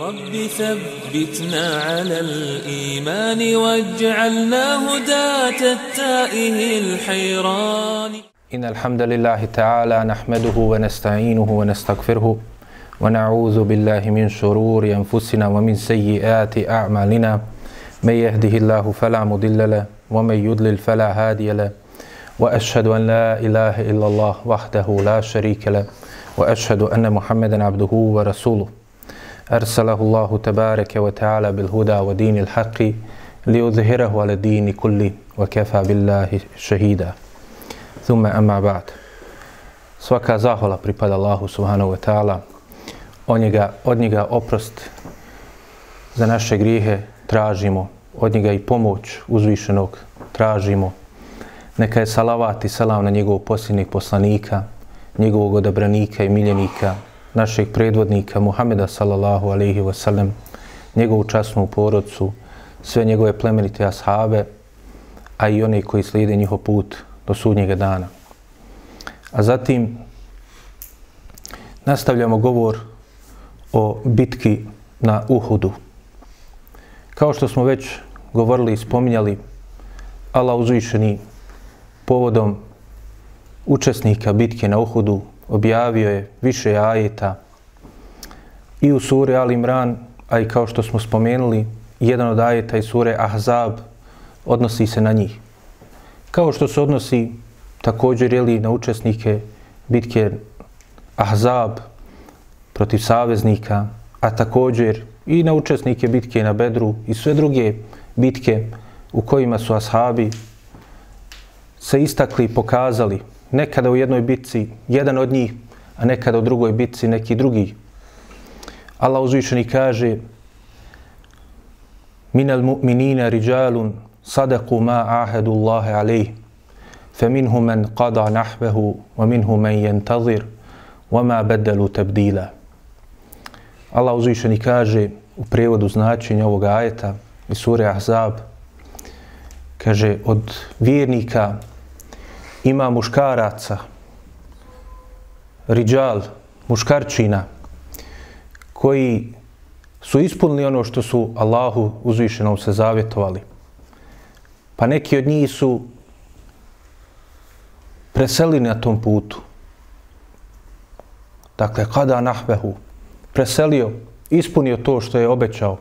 رب ثبتنا على الإيمان واجعلنا هداة التائه الحيران. إن الحمد لله تعالى نحمده ونستعينه ونستغفره ونعوذ بالله من شرور أنفسنا ومن سيئات أعمالنا. من يهده الله فلا مضل له ومن يضلل فلا هادي له. وأشهد أن لا إله إلا الله وحده لا شريك له وأشهد أن محمدا عبده ورسوله. أرسله الله تبارك وتعالى بالهدى ودين الحق ليظهره على الدين كله وكفى بالله شهيدا ثم أما بعد svaka zahvala pripada Allahu subhanahu wa ta'ala od njega, od njega oprost za naše grijehe tražimo od njega i pomoć uzvišenog tražimo neka je salavat i salam na njegovog posljednjeg poslanika njegovog odabranika i miljenika našeg predvodnika Muhameda sallallahu alaihi wa sallam njegovu časnu porodcu sve njegove plemenite ashabe a i one koji slijede njihov put do sudnjega dana a zatim nastavljamo govor o bitki na Uhudu. Kao što smo već govorili i spominjali, Allah uzvišeni povodom učesnika bitke na Uhudu objavio je više ajeta i u sure Al Imran, a i kao što smo spomenuli, jedan od ajeta iz sure Ahzab odnosi se na njih. Kao što se odnosi također jeli na učesnike bitke Ahzab protiv saveznika, a također i na učesnike bitke na Bedru i sve druge bitke u kojima su ashabi se istakli i pokazali nekada u jednoj bitci jedan od njih, a nekada u drugoj bitci neki drugi. Allah uzvišeni kaže Minal mu'minina rijalun sadaku ma ahadu Allahe alejih فمنهم من قضى نحبه ومنهم من ينتظر وما بدلوا تبديلا Allah uzvišeni kaže u prevodu značenja ovog ajeta iz sure Ahzab kaže od vjernika ima muškaraca riđal, muškarčina koji su ispunili ono što su Allahu uzvišenom se zavjetovali. Pa neki od njih su preseli na tom putu. Dakle, kada nahvehu, preselio, ispunio to što je obećao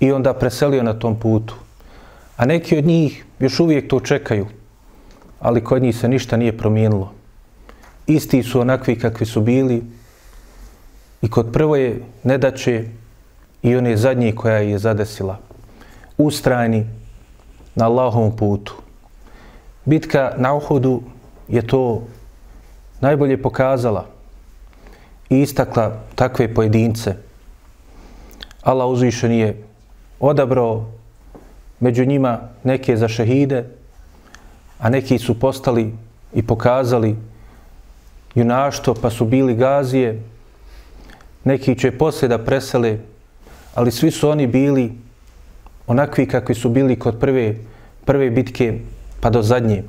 i onda preselio na tom putu. A neki od njih još uvijek to čekaju, ali kod njih se ništa nije promijenilo. Isti su onakvi kakvi su bili i kod prvo je nedaće i one zadnje koja je zadesila. Ustrajni na Allahovom putu bitka na Uhudu je to najbolje pokazala i istakla takve pojedince. Allah uzvišen je odabrao među njima neke za šehide, a neki su postali i pokazali junaštvo pa su bili gazije, neki će poslije da presele, ali svi su oni bili onakvi kakvi su bili kod prve, prve bitke pa do zadnje.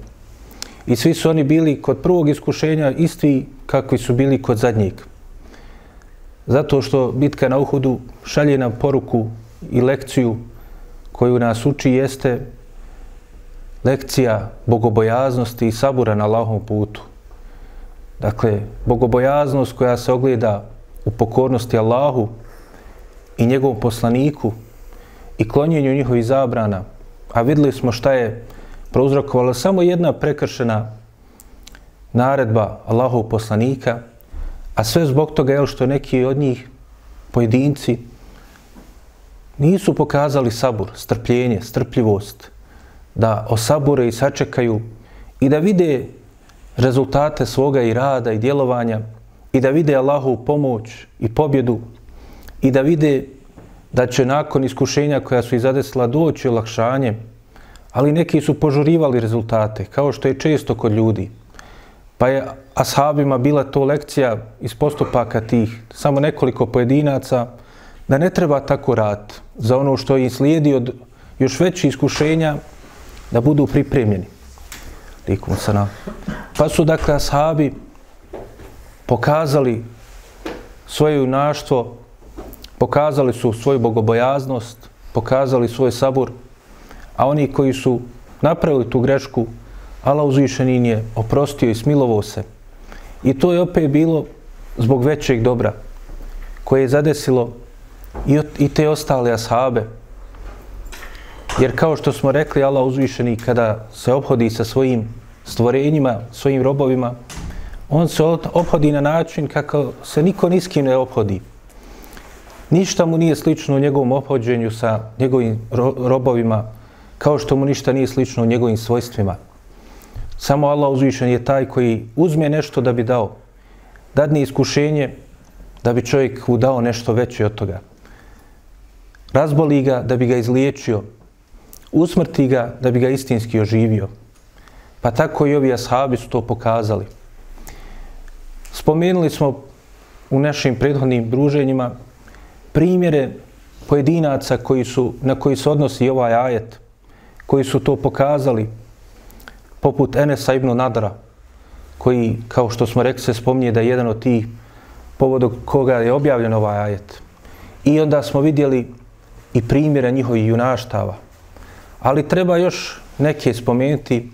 I svi su oni bili kod prvog iskušenja isti kakvi su bili kod zadnjeg. Zato što bitka na Uhudu šalje nam poruku i lekciju koju nas uči jeste lekcija bogobojaznosti i sabura na Allahom putu. Dakle, bogobojaznost koja se ogleda u pokornosti Allahu i njegovom poslaniku i klonjenju njihovih zabrana. A videli smo šta je prouzrokovala samo jedna prekršena naredba Allahov poslanika, a sve zbog toga je što neki od njih pojedinci nisu pokazali sabur, strpljenje, strpljivost, da osabure i sačekaju i da vide rezultate svoga i rada i djelovanja i da vide Allahovu pomoć i pobjedu i da vide da će nakon iskušenja koja su izadesila doći olakšanje ali neki su požurivali rezultate, kao što je često kod ljudi. Pa je ashabima bila to lekcija iz postupaka tih, samo nekoliko pojedinaca, da ne treba tako rad za ono što je slijedi od još veće iskušenja, da budu pripremljeni. Likum sana. Pa su dakle ashabi pokazali svoje junaštvo pokazali su svoju bogobojaznost, pokazali svoj sabur, a oni koji su napravili tu grešku, Allah uzvišenin je oprostio i smilovao se. I to je opet bilo zbog većeg dobra koje je zadesilo i, i te ostale ashabe. Jer kao što smo rekli, Allah uzvišeni kada se obhodi sa svojim stvorenjima, svojim robovima, on se obhodi na način kako se niko niskim ne obhodi. Ništa mu nije slično u njegovom obhođenju sa njegovim ro robovima, kao što mu ništa nije slično u njegovim svojstvima. Samo Allah uzvišen je taj koji uzme nešto da bi dao. Dadne iskušenje da bi čovjek udao nešto veće od toga. Razboli ga da bi ga izliječio. Usmrti ga da bi ga istinski oživio. Pa tako i ovi ashabi su to pokazali. Spomenuli smo u našim prethodnim druženjima primjere pojedinaca koji su, na koji se odnosi ovaj ajet, koji su to pokazali, poput Enesa ibn Nadra, koji, kao što smo rekli, se spominje da je jedan od tih povodog koga je objavljen ovaj ajet. I onda smo vidjeli i primjere njihovih junaštava. Ali treba još neke spomenuti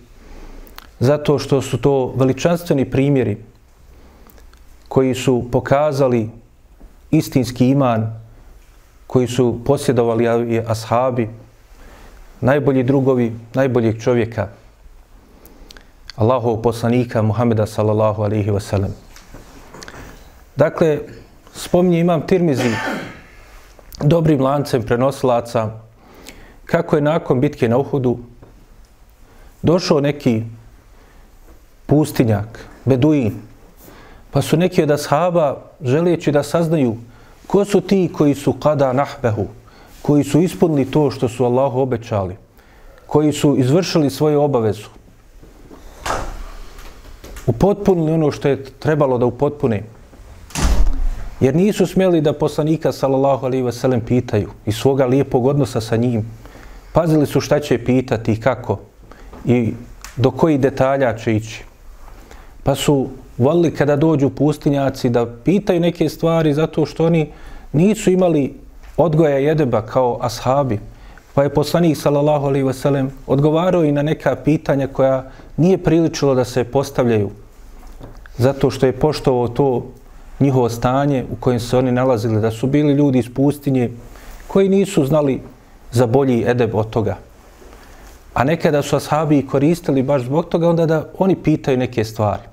zato što su to veličanstveni primjeri koji su pokazali istinski iman koji su posjedovali ashabi, najbolji drugovi, najboljeg čovjeka, Allahov poslanika Muhameda sallallahu alaihi wa sallam. Dakle, spominje imam Tirmizi dobrim lancem prenosilaca kako je nakon bitke na Uhudu došao neki pustinjak, beduin, pa su neki od ashaba želeći da saznaju ko su ti koji su kada nahbehu, koji su ispunili to što su Allahu obećali, koji su izvršili svoju obavezu, upotpunili ono što je trebalo da upotpune. Jer nisu smjeli da poslanika sallallahu alaihi wasallam pitaju i svoga lijepog odnosa sa njim. Pazili su šta će pitati i kako i do koji detalja će ići. Pa su volili kada dođu pustinjaci da pitaju neke stvari zato što oni nisu imali odgoja jedeba kao ashabi. Pa je poslanik sallallahu alaihi wasallam odgovarao i na neka pitanja koja nije priličilo da se postavljaju zato što je poštovao to njihovo stanje u kojem se oni nalazili, da su bili ljudi iz pustinje koji nisu znali za bolji edeb od toga. A nekada su ashabi koristili baš zbog toga onda da oni pitaju neke stvari.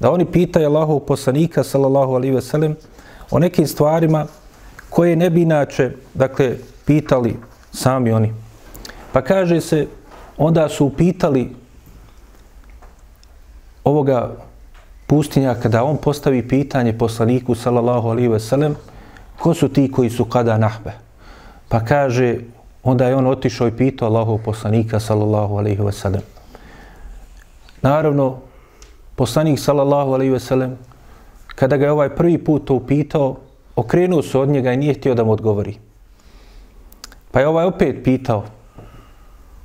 Da oni pitaju Allahov poslanika, sallallahu alaihi veselem, o nekim stvarima koje ne bi inače, dakle, pitali sami oni. Pa kaže se, onda su pitali ovoga pustinja, kada on postavi pitanje poslaniku, sallallahu alaihi ve sellem, ko su ti koji su kada nahbe? Pa kaže, onda je on otišao i pitao Allahov poslanika, sallallahu alaihi ve sellem. Naravno, poslanik, sallallahu alaihi ve sellem, kada ga je ovaj prvi put to upitao, okrenuo se od njega i nije htio da mu odgovori. Pa je ovaj opet pitao,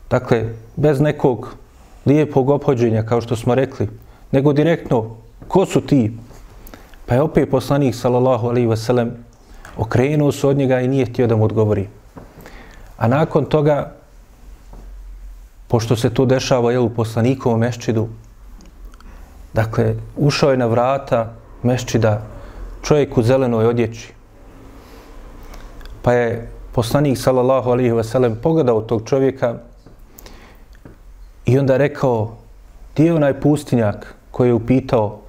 dakle, bez nekog lijepog obhođenja, kao što smo rekli, nego direktno ko su ti? Pa je opet poslanik, sallallahu alaihi wasallam, okrenuo se od njega i nije htio da mu odgovori. A nakon toga, pošto se to dešava jel, u poslanikovom meščidu, dakle, ušao je na vrata meščida čovjek u zelenoj odjeći. Pa je poslanik, sallallahu alihi wasallam, pogledao tog čovjeka i onda rekao, gdje je onaj pustinjak koji je upitao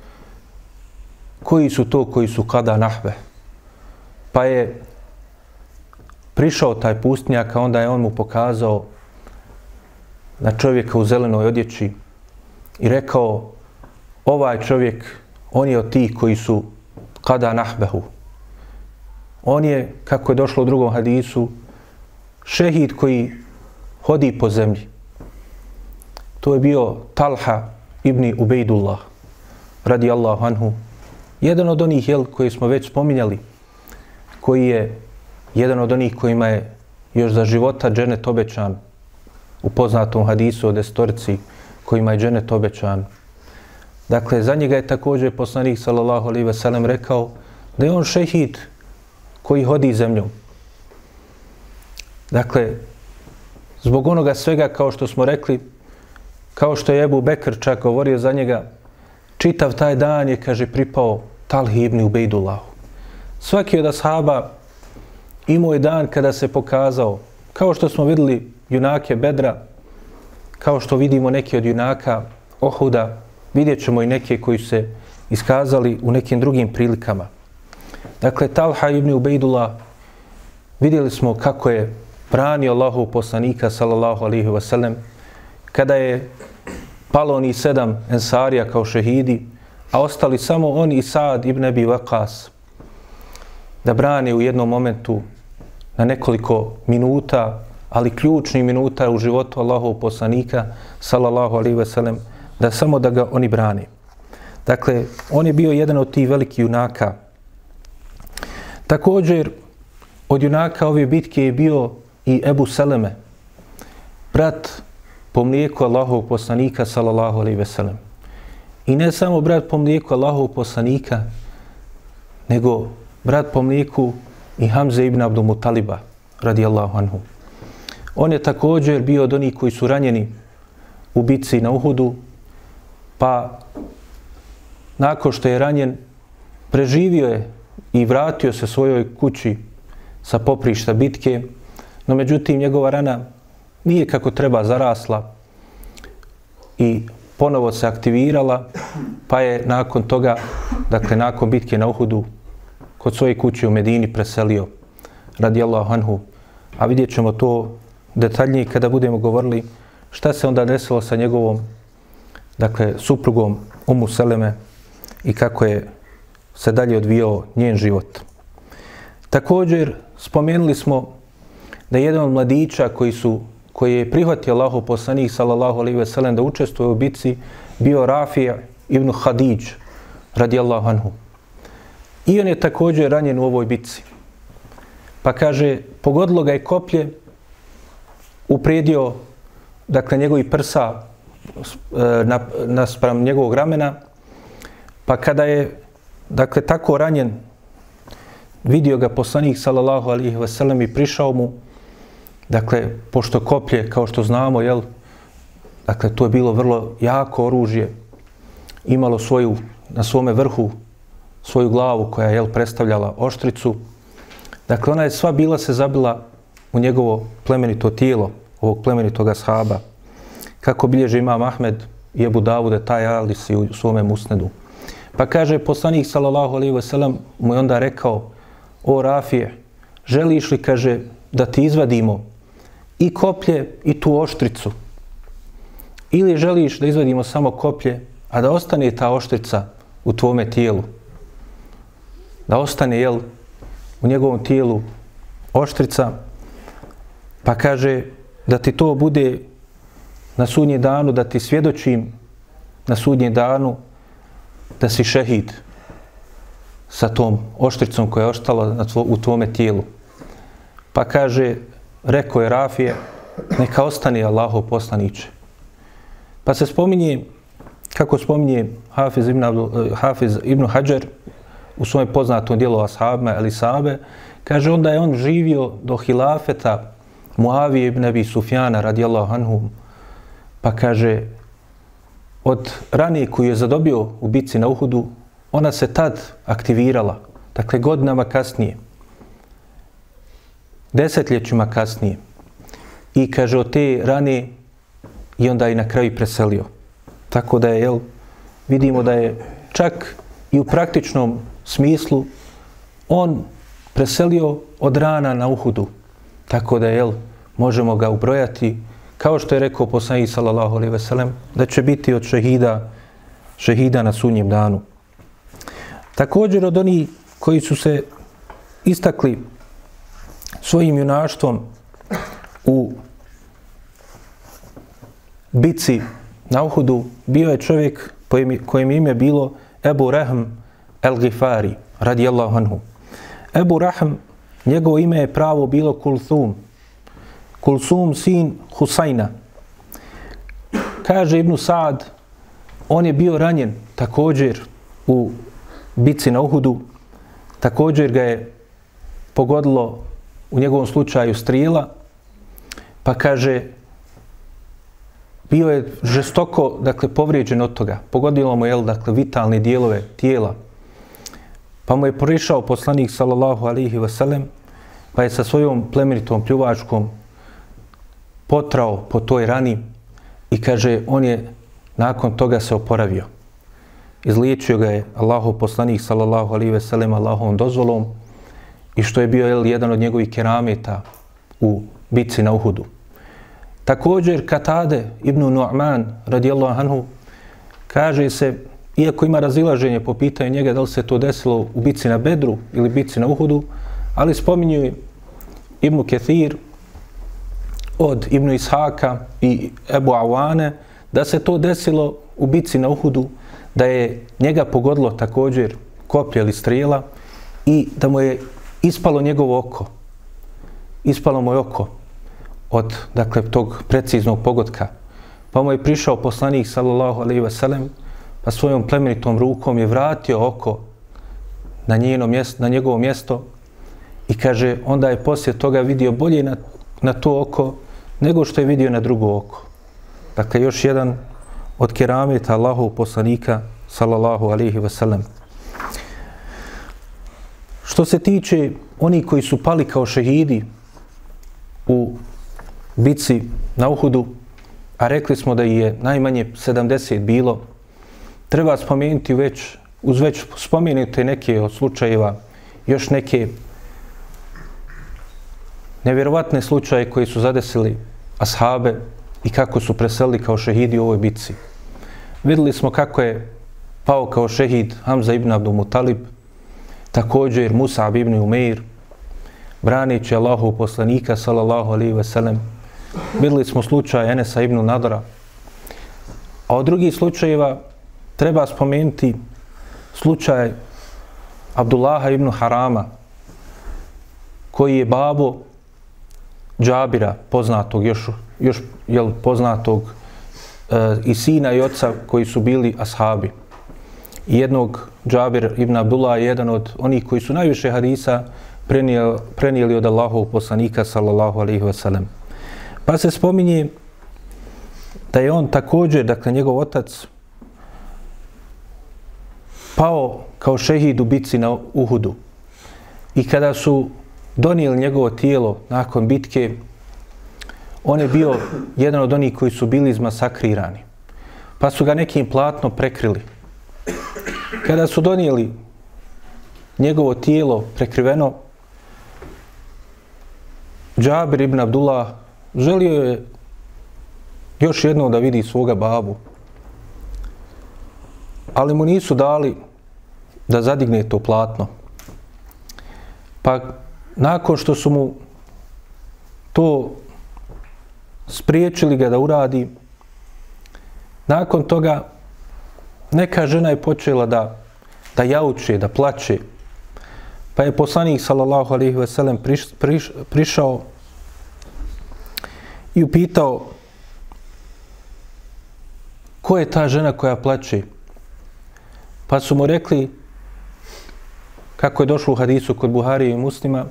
koji su to koji su kada nahve. Pa je prišao taj pustnjak, a onda je on mu pokazao na čovjeka u zelenoj odjeći i rekao ovaj čovjek, on je od tih koji su kada nahbehu. On je, kako je došlo u drugom hadisu, šehid koji hodi po zemlji. To je bio Talha ibn Ubejdullah, radi Allahu anhu, Jedan od onih jel, koji smo već spominjali, koji je jedan od onih kojima je još za života dženet obećan u poznatom hadisu o destorci kojima je dženet obećan. Dakle, za njega je također poslanik sallallahu alaihi ve sellem rekao da je on šehid koji hodi zemljom. Dakle, zbog onoga svega, kao što smo rekli, kao što je Ebu Bekr čak govorio za njega, čitav taj dan je, kaže, pripao Talhi ibn Ubejdullahu. Svaki od ashaba imao je dan kada se pokazao, kao što smo videli junake Bedra, kao što vidimo neki od junaka Ohuda, vidjet ćemo i neke koji se iskazali u nekim drugim prilikama. Dakle, Talha ibn Ubejdullah, vidjeli smo kako je branio Allahu poslanika, sallallahu alihi wasallam, kada je palo oni sedam ensarija kao šehidi, a ostali samo on i Saad ibn Abi Waqas, da brane u jednom momentu na nekoliko minuta, ali ključni minuta u životu Allahov poslanika, sallallahu alaihi ve sellem, da samo da ga oni brane. Dakle, on je bio jedan od tih velikih junaka. Također, od junaka ove bitke je bio i Ebu Seleme, brat po mlijeku Allahov poslanika, sallallahu alaihi ve sellem. I ne samo brat po mlijeku Allahov poslanika, nego brat po mlijeku i Hamze ibn Abdul Mutaliba, radijallahu anhu. On je također bio od onih koji su ranjeni u bitci na Uhudu, pa nakon što je ranjen, preživio je i vratio se svojoj kući sa poprišta bitke, no međutim njegova rana nije kako treba zarasla i ponovo se aktivirala, pa je nakon toga, dakle nakon bitke na Uhudu, kod svoje kuće u Medini preselio radijallahu anhu. A vidjet ćemo to detaljnije kada budemo govorili šta se onda desilo sa njegovom dakle, suprugom Umu Seleme i kako je se dalje odvijao njen život. Također, spomenuli smo da jedan od mladića koji su koji je prihvatio Allahu poslanik sallallahu alejhi ve sellem da učestvuje u bitci bio Rafija ibn Hadidž radijallahu anhu. I on je također ranjen u ovoj bitci. Pa kaže, pogodilo ga je koplje, upredio, dakle, njegovi prsa e, na, naspram njegovog ramena, pa kada je, dakle, tako ranjen, vidio ga poslanik, sallallahu alihi wasallam, i prišao mu, dakle, pošto koplje, kao što znamo, jel, dakle, to je bilo vrlo jako oružje, imalo svoju, na svome vrhu, svoju glavu koja je jel, predstavljala oštricu. Dakle, ona je sva bila se zabila u njegovo plemenito tijelo, ovog plemenitoga shaba. Kako bilježe imam Ahmed i Ebu Davude, taj Alisi u svome musnedu. Pa kaže poslanik sallallahu alaihi ve sellem mu je onda rekao o Rafije, želiš li, kaže, da ti izvadimo i koplje i tu oštricu? Ili želiš da izvadimo samo koplje, a da ostane ta oštrica u tvome tijelu? Da ostane jel, u njegovom tijelu oštrica, pa kaže da ti to bude na sudnji danu, da ti svjedočim na sudnji danu da si šehid sa tom oštricom koja je ostala na tvo, u tvome tijelu. Pa kaže, rekao je Rafije, neka ostane Allahov poslaniće. Pa se spominje, kako spominje Hafiz ibn, eh, Hafiz ibn Hajar, u svojem poznatom dijelu Ashabima ili Sabe, kaže onda je on živio do hilafeta Muavije ibn Abi Sufjana radijallahu anhum, pa kaže od ranije koju je zadobio u bitci na Uhudu, ona se tad aktivirala, dakle godinama kasnije, desetljećima kasnije. I kaže od te rane i onda i na kraju preselio. Tako da je, jel, vidimo da je čak i u praktičnom smislu on preselio od rana na Uhudu. Tako da, jel, možemo ga ubrojati, kao što je rekao poslanik sallallahu alejhi ve sellem, da će biti od šehida, šehida na sunjem danu. Također od onih koji su se istakli svojim junaštvom u bici na Uhudu, bio je čovjek kojem ime bilo Ebu Rehm el-Gifari, radijallahu anhu. Ebu Rahm, njegovo ime je pravo bilo Kulthum. Kulthum, sin Husajna. Kaže Ibnu Saad, on je bio ranjen također u bici na Uhudu. Također ga je pogodilo u njegovom slučaju strijela, pa kaže, bio je žestoko, dakle, povrijeđen od toga. Pogodilo mu, je, dakle, vitalne dijelove tijela. Pa mu je prišao poslanik, sallallahu alihi wasallam, pa je sa svojom plemenitom pljuvačkom potrao po toj rani i kaže, on je nakon toga se oporavio. Izliječio ga je Allahov poslanik, sallallahu alihi wasallam, Allahovom dozvolom i što je bio jel, jedan od njegovih kerameta u bitci na Uhudu. Također Katade ibn Nu'man radijallahu anhu kaže se, iako ima razilaženje po pitanju njega da li se to desilo u bici na Bedru ili bici na Uhudu, ali spominju Ibn Ketir od Ibn Ishaka i Ebu Awane da se to desilo u bici na Uhudu, da je njega pogodilo također koplje ili strijela i da mu je ispalo njegovo oko. Ispalo mu je oko od dakle, tog preciznog pogotka. Pa mu je prišao poslanik sallallahu alaihi ve sellem pa svojom plemenitom rukom je vratio oko na, njeno mjesto, na njegovo mjesto i kaže onda je poslije toga vidio bolje na, na to oko nego što je vidio na drugo oko. Dakle, još jedan od kerameta Allahov poslanika sallallahu alaihi ve sellem. Što se tiče oni koji su pali kao šehidi u bici na Uhudu, a rekli smo da je najmanje 70 bilo, treba spomenuti već, uz već spomenute neke od slučajeva, još neke nevjerovatne slučaje koji su zadesili ashabe i kako su preselili kao šehidi u ovoj bici. Videli smo kako je pao kao šehid Hamza ibn Abdul Mutalib, također Musa ibn Umeir, braneći Allahu poslanika, sallallahu alaihi ve sellem, Videli smo slučaj Enesa ibn Nadara. A od drugih slučajeva treba spomenuti slučaj Abdullaha ibn Harama, koji je babo Džabira, poznatog, još, još jel, poznatog e, i sina i oca koji su bili ashabi. I jednog Džabir ibn Abdullah je jedan od onih koji su najviše hadisa prenijeli, prenijeli od Allahov poslanika sallallahu alaihi wasallam. Pa se spominje da je on također, dakle njegov otac, pao kao šehid u bitci na Uhudu. I kada su donijeli njegovo tijelo nakon bitke, on je bio jedan od onih koji su bili izmasakrirani. Pa su ga nekim platno prekrili. Kada su donijeli njegovo tijelo prekriveno, Džabir ibn Abdullah želio je još jednom da vidi svoga babu. Ali mu nisu dali da zadigne to platno. Pa nakon što su mu to spriječili ga da uradi, nakon toga neka žena je počela da, da jauče, da plače. Pa je poslanik sallallahu alaihi ve sellem priš, priš, prišao i upitao ko je ta žena koja plače. Pa su mu rekli, kako je došlo u hadisu kod Buhari i muslima,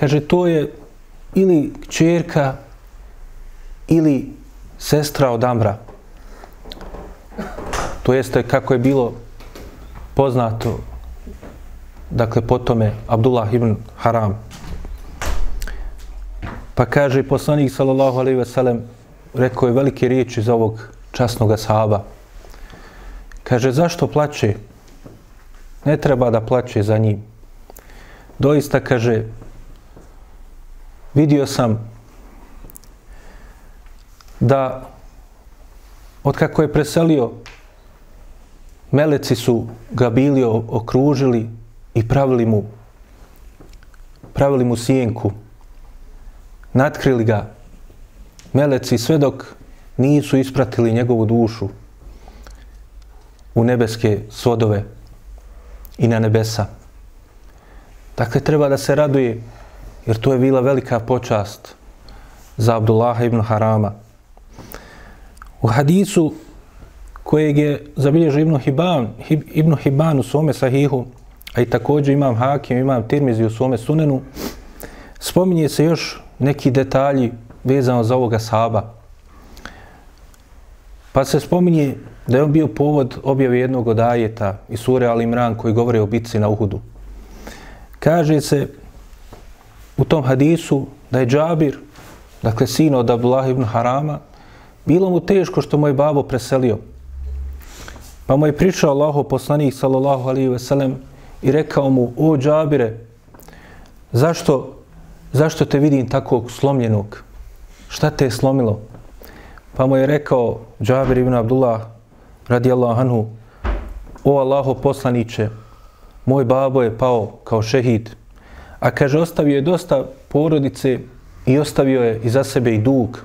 kaže to je ili čerka ili sestra od Amra. To jeste kako je bilo poznato, dakle, potome Abdullah ibn Haram, Pa kaže poslanik sallallahu alejhi ve sellem rekao je velike riječi za ovog časnog sahaba. Kaže zašto plače? Ne treba da plaće za njim. Doista kaže vidio sam da od kako je preselio meleci su ga bili okružili i pravili mu pravili mu sjenku natkrili ga meleci sve dok nisu ispratili njegovu dušu u nebeske svodove i na nebesa. Dakle, treba da se raduje, jer to je bila velika počast za Abdullaha ibn Harama. U hadisu kojeg je zabilježio Ibn Hibban, Ibn Hibban u svome sahihu a i također imam Hakim, imam Tirmizi u svome sunenu, spominje se još neki detalji vezano za ovoga sahaba. Pa se spominje da je on bio povod objave jednog od ajeta i sure Al Imran koji govore o bitci na Uhudu. Kaže se u tom hadisu da je Džabir, dakle sin od Abdullah ibn Harama, bilo mu teško što moj babo preselio. Pa mu je pričao Allaho poslanik sallallahu alaihi ve sellem i rekao mu, o Džabire, zašto, zašto te vidim takvog slomljenog? Šta te je slomilo? Pa mu je rekao Džabir ibn Abdullah radijallahu anhu, o Allaho poslaniće, moj babo je pao kao šehid, a kaže, ostavio je dosta porodice i ostavio je iza sebe i dug.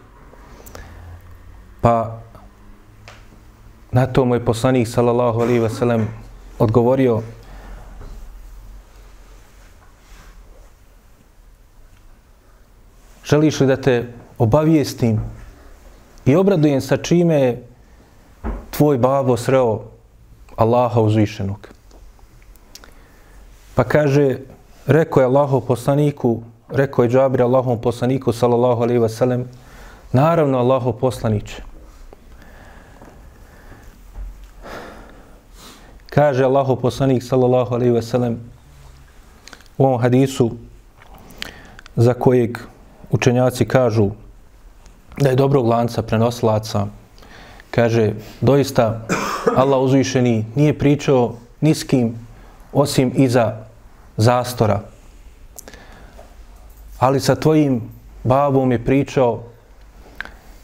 Pa na to moj poslanik, sallallahu alaihi ve sellem odgovorio, želiš li da te obavijestim i obradujem sa čime je tvoj babo sreo Allaha uzvišenog. Pa kaže, rekao je Allahov poslaniku, rekao je Džabir Allahov poslaniku, sallallahu alaihi wa naravno Allahov poslaniće. Kaže Allahov poslanik, sallallahu alaihi wa u ovom hadisu, za kojeg učenjaci kažu da je dobrog lanca prenosilaca, kaže, doista Allah uzvišeni nije pričao niskim osim iza zastora. Ali sa tvojim babom je pričao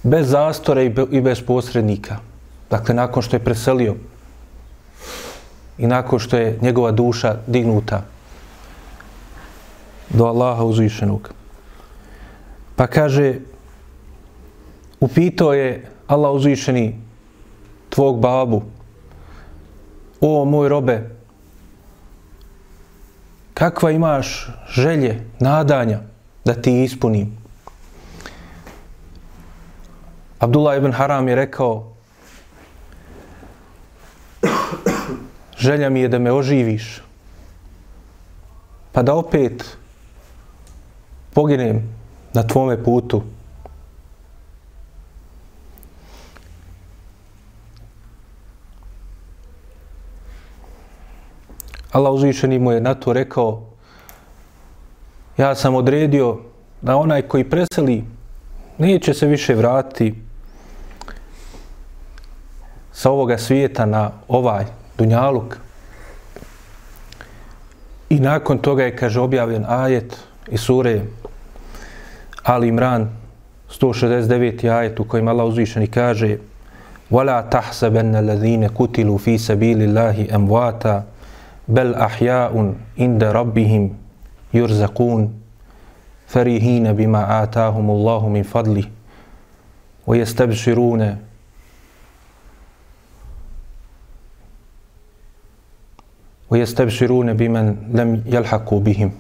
bez zastora i bez posrednika. Dakle, nakon što je preselio i nakon što je njegova duša dignuta do Allaha uzvišenog. Pa kaže, upitao je Allah uzvišeni tvog babu, o moj robe, kakva imaš želje, nadanja da ti ispunim? Abdullah ibn Haram je rekao, želja mi je da me oživiš, pa da opet poginem na tvome putu. Allah uzvišeni mu je na to rekao, ja sam odredio da onaj koji preseli neće se više vratiti sa ovoga svijeta na ovaj dunjaluk. I nakon toga je, kaže, objavljen ajet i sure Ali Imran 169. ajet u kojem Allah uzvišeni kaže وَلَا تَحْسَبَنَّ الَّذِينَ كُتِلُوا فِي سَبِيلِ اللَّهِ أَمْوَاتًا بَلْ أَحْيَاءٌ عِنْدَ رَبِّهِمْ يُرْزَقُونَ فَرِهِينَ بِمَا آتَاهُمُ اللَّهُ مِنْ فَضْلِهِ وَيَسْتَبْشِرُونَ وَيَسْتَبْشِرُونَ بِمَنْ لَمْ يَلْحَقُوا بِهِمْ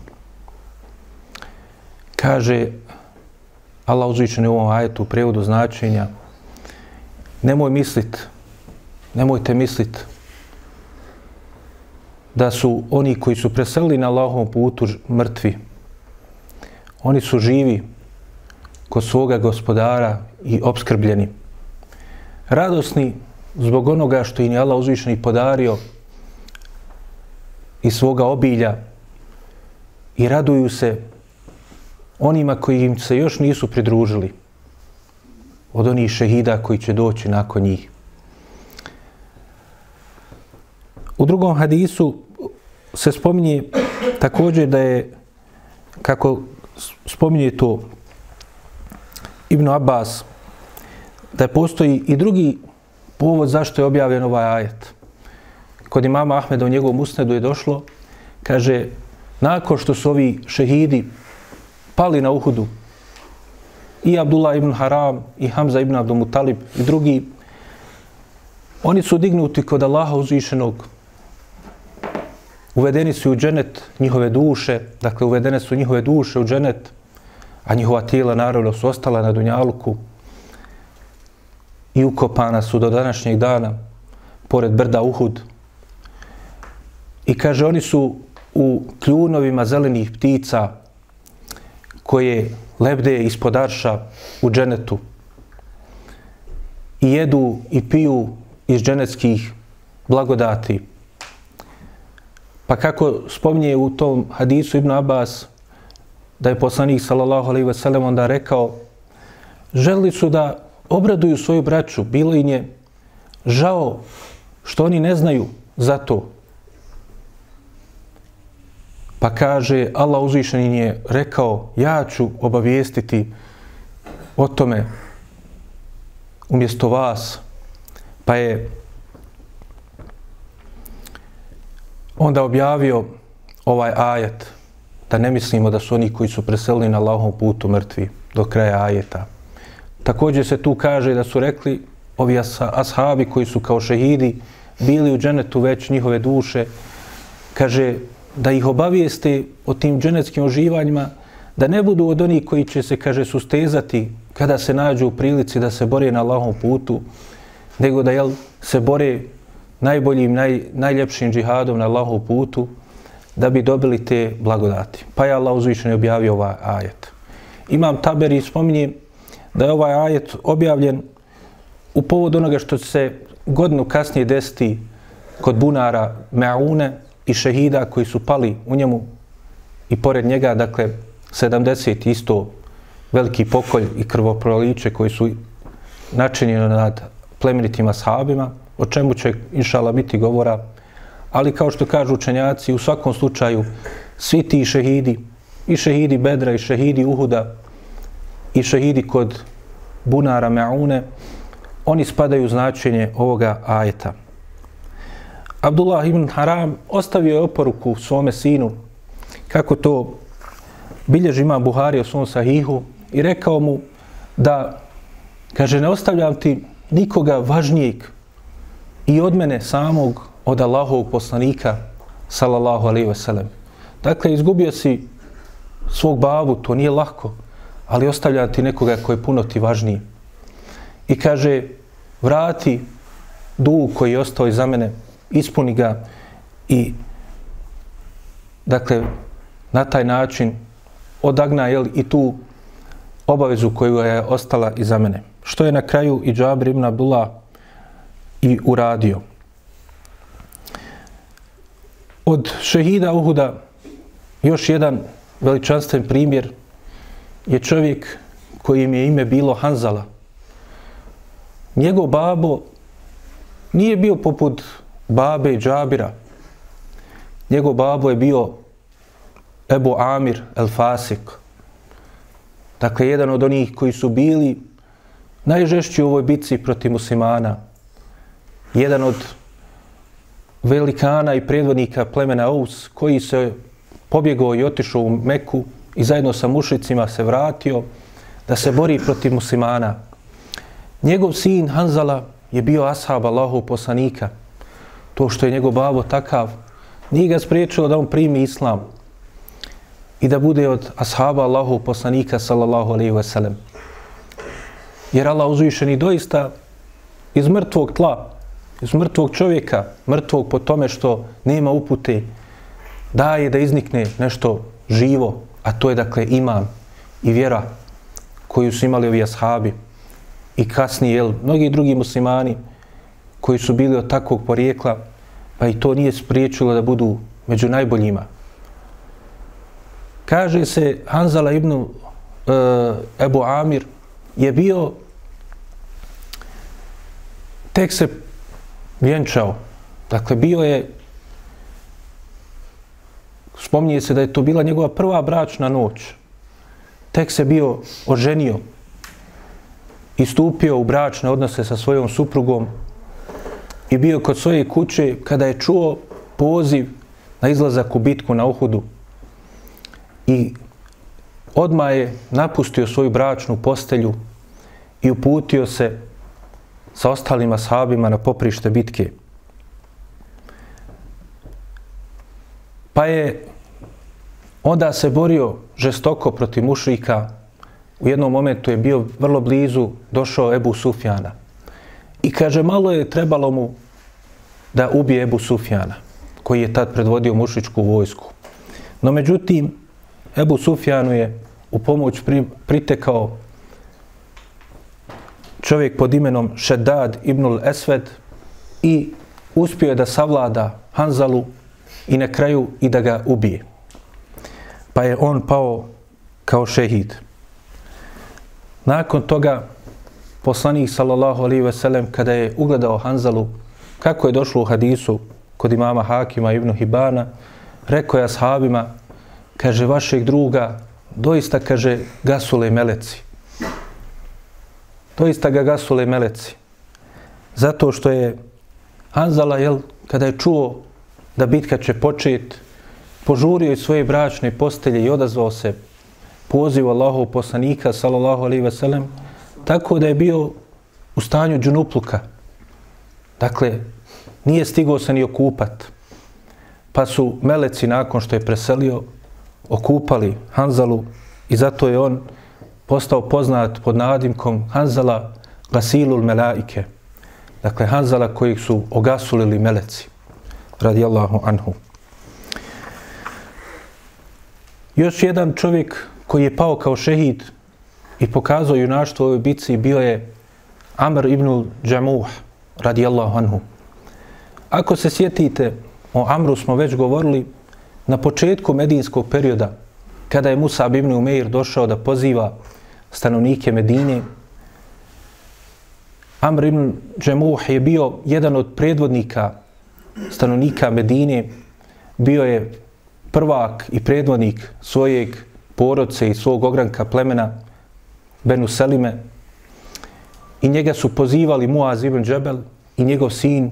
kaže Allah uzvičeni u ovom ajetu u prevodu značenja nemoj mislit nemojte mislit da su oni koji su preselili na Allahovom putu mrtvi oni su živi kod svoga gospodara i obskrbljeni radosni zbog onoga što im je Allah uzvišeni podario i svoga obilja i raduju se onima koji im se još nisu pridružili od onih šehida koji će doći nakon njih. U drugom hadisu se spominje također da je, kako spominje to Ibn Abbas, da je postoji i drugi povod zašto je objavljen ovaj ajet. Kod imama Ahmeda u njegovom usnedu je došlo, kaže, nakon što su ovi šehidi pali na Uhudu. I Abdullah ibn Haram, i Hamza ibn Abdul Mutalib, i drugi. Oni su dignuti kod Allaha uzvišenog. Uvedeni su u dženet njihove duše, dakle uvedene su njihove duše u dženet, a njihova tijela naravno su ostala na Dunjaluku i ukopana su do današnjeg dana pored brda Uhud. I kaže, oni su u kljunovima zelenih ptica koje lebde ispod arša u dženetu i jedu i piju iz dženetskih blagodati. Pa kako spominje u tom hadisu Ibn Abbas da je poslanik sallallahu alaihi ve sellem onda rekao želi su da obraduju svoju braću, bilo im je žao što oni ne znaju za to. Pa kaže, Allah uzvišen je rekao, ja ću obavijestiti o tome umjesto vas. Pa je onda objavio ovaj ajet, da ne mislimo da su oni koji su preselili na Allahom putu mrtvi do kraja ajeta. Također se tu kaže da su rekli ovi ashabi koji su kao šehidi bili u dženetu već njihove duše, kaže da ih obavijeste o tim dženetskim oživanjima, da ne budu od onih koji će se, kaže, sustezati kada se nađu u prilici da se bore na Allahom putu, nego da jel, se bore najboljim, naj, najljepšim džihadom na Allahov putu, da bi dobili te blagodati. Pa je Allah uzvišen objavio ovaj ajet. Imam taber i spominje da je ovaj ajet objavljen u povodu onoga što se godinu kasnije desiti kod bunara Me'une i šehida koji su pali u njemu i pored njega, dakle, 70 isto veliki pokolj i krvoproliče koji su načinjeni nad plemenitima sahabima, o čemu će, inšala, biti govora. Ali, kao što kažu učenjaci, u svakom slučaju, svi ti šehidi, i šehidi Bedra, i šehidi Uhuda, i šehidi kod bunara Me'une, oni spadaju u značenje ovoga ajeta. Abdullah ibn Haram ostavio je oporuku svome sinu kako to bilježi ima Buhari o svom sahihu i rekao mu da, kaže, ne ostavljam ti nikoga važnijeg i od mene samog, od Allahovog poslanika, sallallahu alaihi ve sellem. Dakle, izgubio si svog babu, to nije lako, ali ostavlja ti nekoga koji je puno ti važniji. I kaže, vrati dug koji je ostao iza mene, ispuni ga i dakle na taj način odagna jel, i tu obavezu koju je ostala iza mene. Što je na kraju i Džabir ibn Abdullah i uradio. Od šehida Uhuda još jedan veličanstven primjer je čovjek kojim je ime bilo Hanzala. Njegov babo nije bio poput babe Džabira. Njegov babo je bio Ebu Amir el Fasik. Dakle, jedan od onih koji su bili najžešći u ovoj bitci protiv muslimana. Jedan od velikana i predvodnika plemena Ous koji se pobjegao i otišao u Meku i zajedno sa mušicima se vratio da se bori protiv muslimana. Njegov sin Hanzala je bio ashab Allahu poslanika – to što je njegov babo takav, nije ga spriječilo da on primi islam i da bude od ashaba Allahu poslanika sallallahu alaihi wasallam. Jer Allah uzvišeni doista iz mrtvog tla, iz mrtvog čovjeka, mrtvog po tome što nema upute, daje da iznikne nešto živo, a to je dakle iman i vjera koju su imali ovi ashabi i kasnije, jel, mnogi drugi muslimani, koji su bili od takvog porijekla, pa i to nije spriječilo da budu među najboljima. Kaže se Hanzala ibn e, Ebu Amir je bio tek se vjenčao. Dakle, bio je spominje se da je to bila njegova prva bračna noć. Tek se bio oženio i stupio u bračne odnose sa svojom suprugom i bio kod svoje kuće kada je čuo poziv na izlazak u bitku na Uhudu. I odma je napustio svoju bračnu postelju i uputio se sa ostalim ashabima na poprište bitke. Pa je onda se borio žestoko protiv mušrika. U jednom momentu je bio vrlo blizu, došao Ebu Sufjana. I kaže, malo je trebalo mu da ubije Ebu Sufjana, koji je tad predvodio mušičku vojsku. No međutim, Ebu Sufjanu je u pomoć pri, pritekao čovjek pod imenom Šedad ibnul Esved i uspio je da savlada Hanzalu i na kraju i da ga ubije. Pa je on pao kao šehid. Nakon toga poslanik sallallahu alaihi ve sellem kada je ugledao Hanzalu kako je došlo u hadisu kod imama Hakima ibn Hibana, rekao je ashabima, kaže vašeg druga, doista kaže gasule meleci. Doista ga gasule meleci. Zato što je Hanzala, jel, kada je čuo da bitka će početi, požurio iz svoje bračne postelje i odazvao se pozivu Allahov poslanika, sallallahu alaihi ve sellem, tako da je bio u stanju džunupluka. Dakle, nije stigao se ni okupat. Pa su meleci nakon što je preselio okupali Hanzalu i zato je on postao poznat pod nadimkom Hanzala Gasilul Melaike. Dakle, Hanzala kojih su ogasulili meleci. Radijallahu anhu. Još jedan čovjek koji je pao kao šehid i pokazao junaštvo u bici bio je Amr ibn Džamuh, radijallahu anhu. Ako se sjetite, o Amru smo već govorili, na početku medijskog perioda, kada je Musa ibn Umeir došao da poziva stanovnike Medine, Amr ibn Džemuh je bio jedan od predvodnika stanovnika Medine, bio je prvak i predvodnik svojeg porodce i svog ogranka plemena Benu Selime. I njega su pozivali Muaz ibn Džebel i njegov sin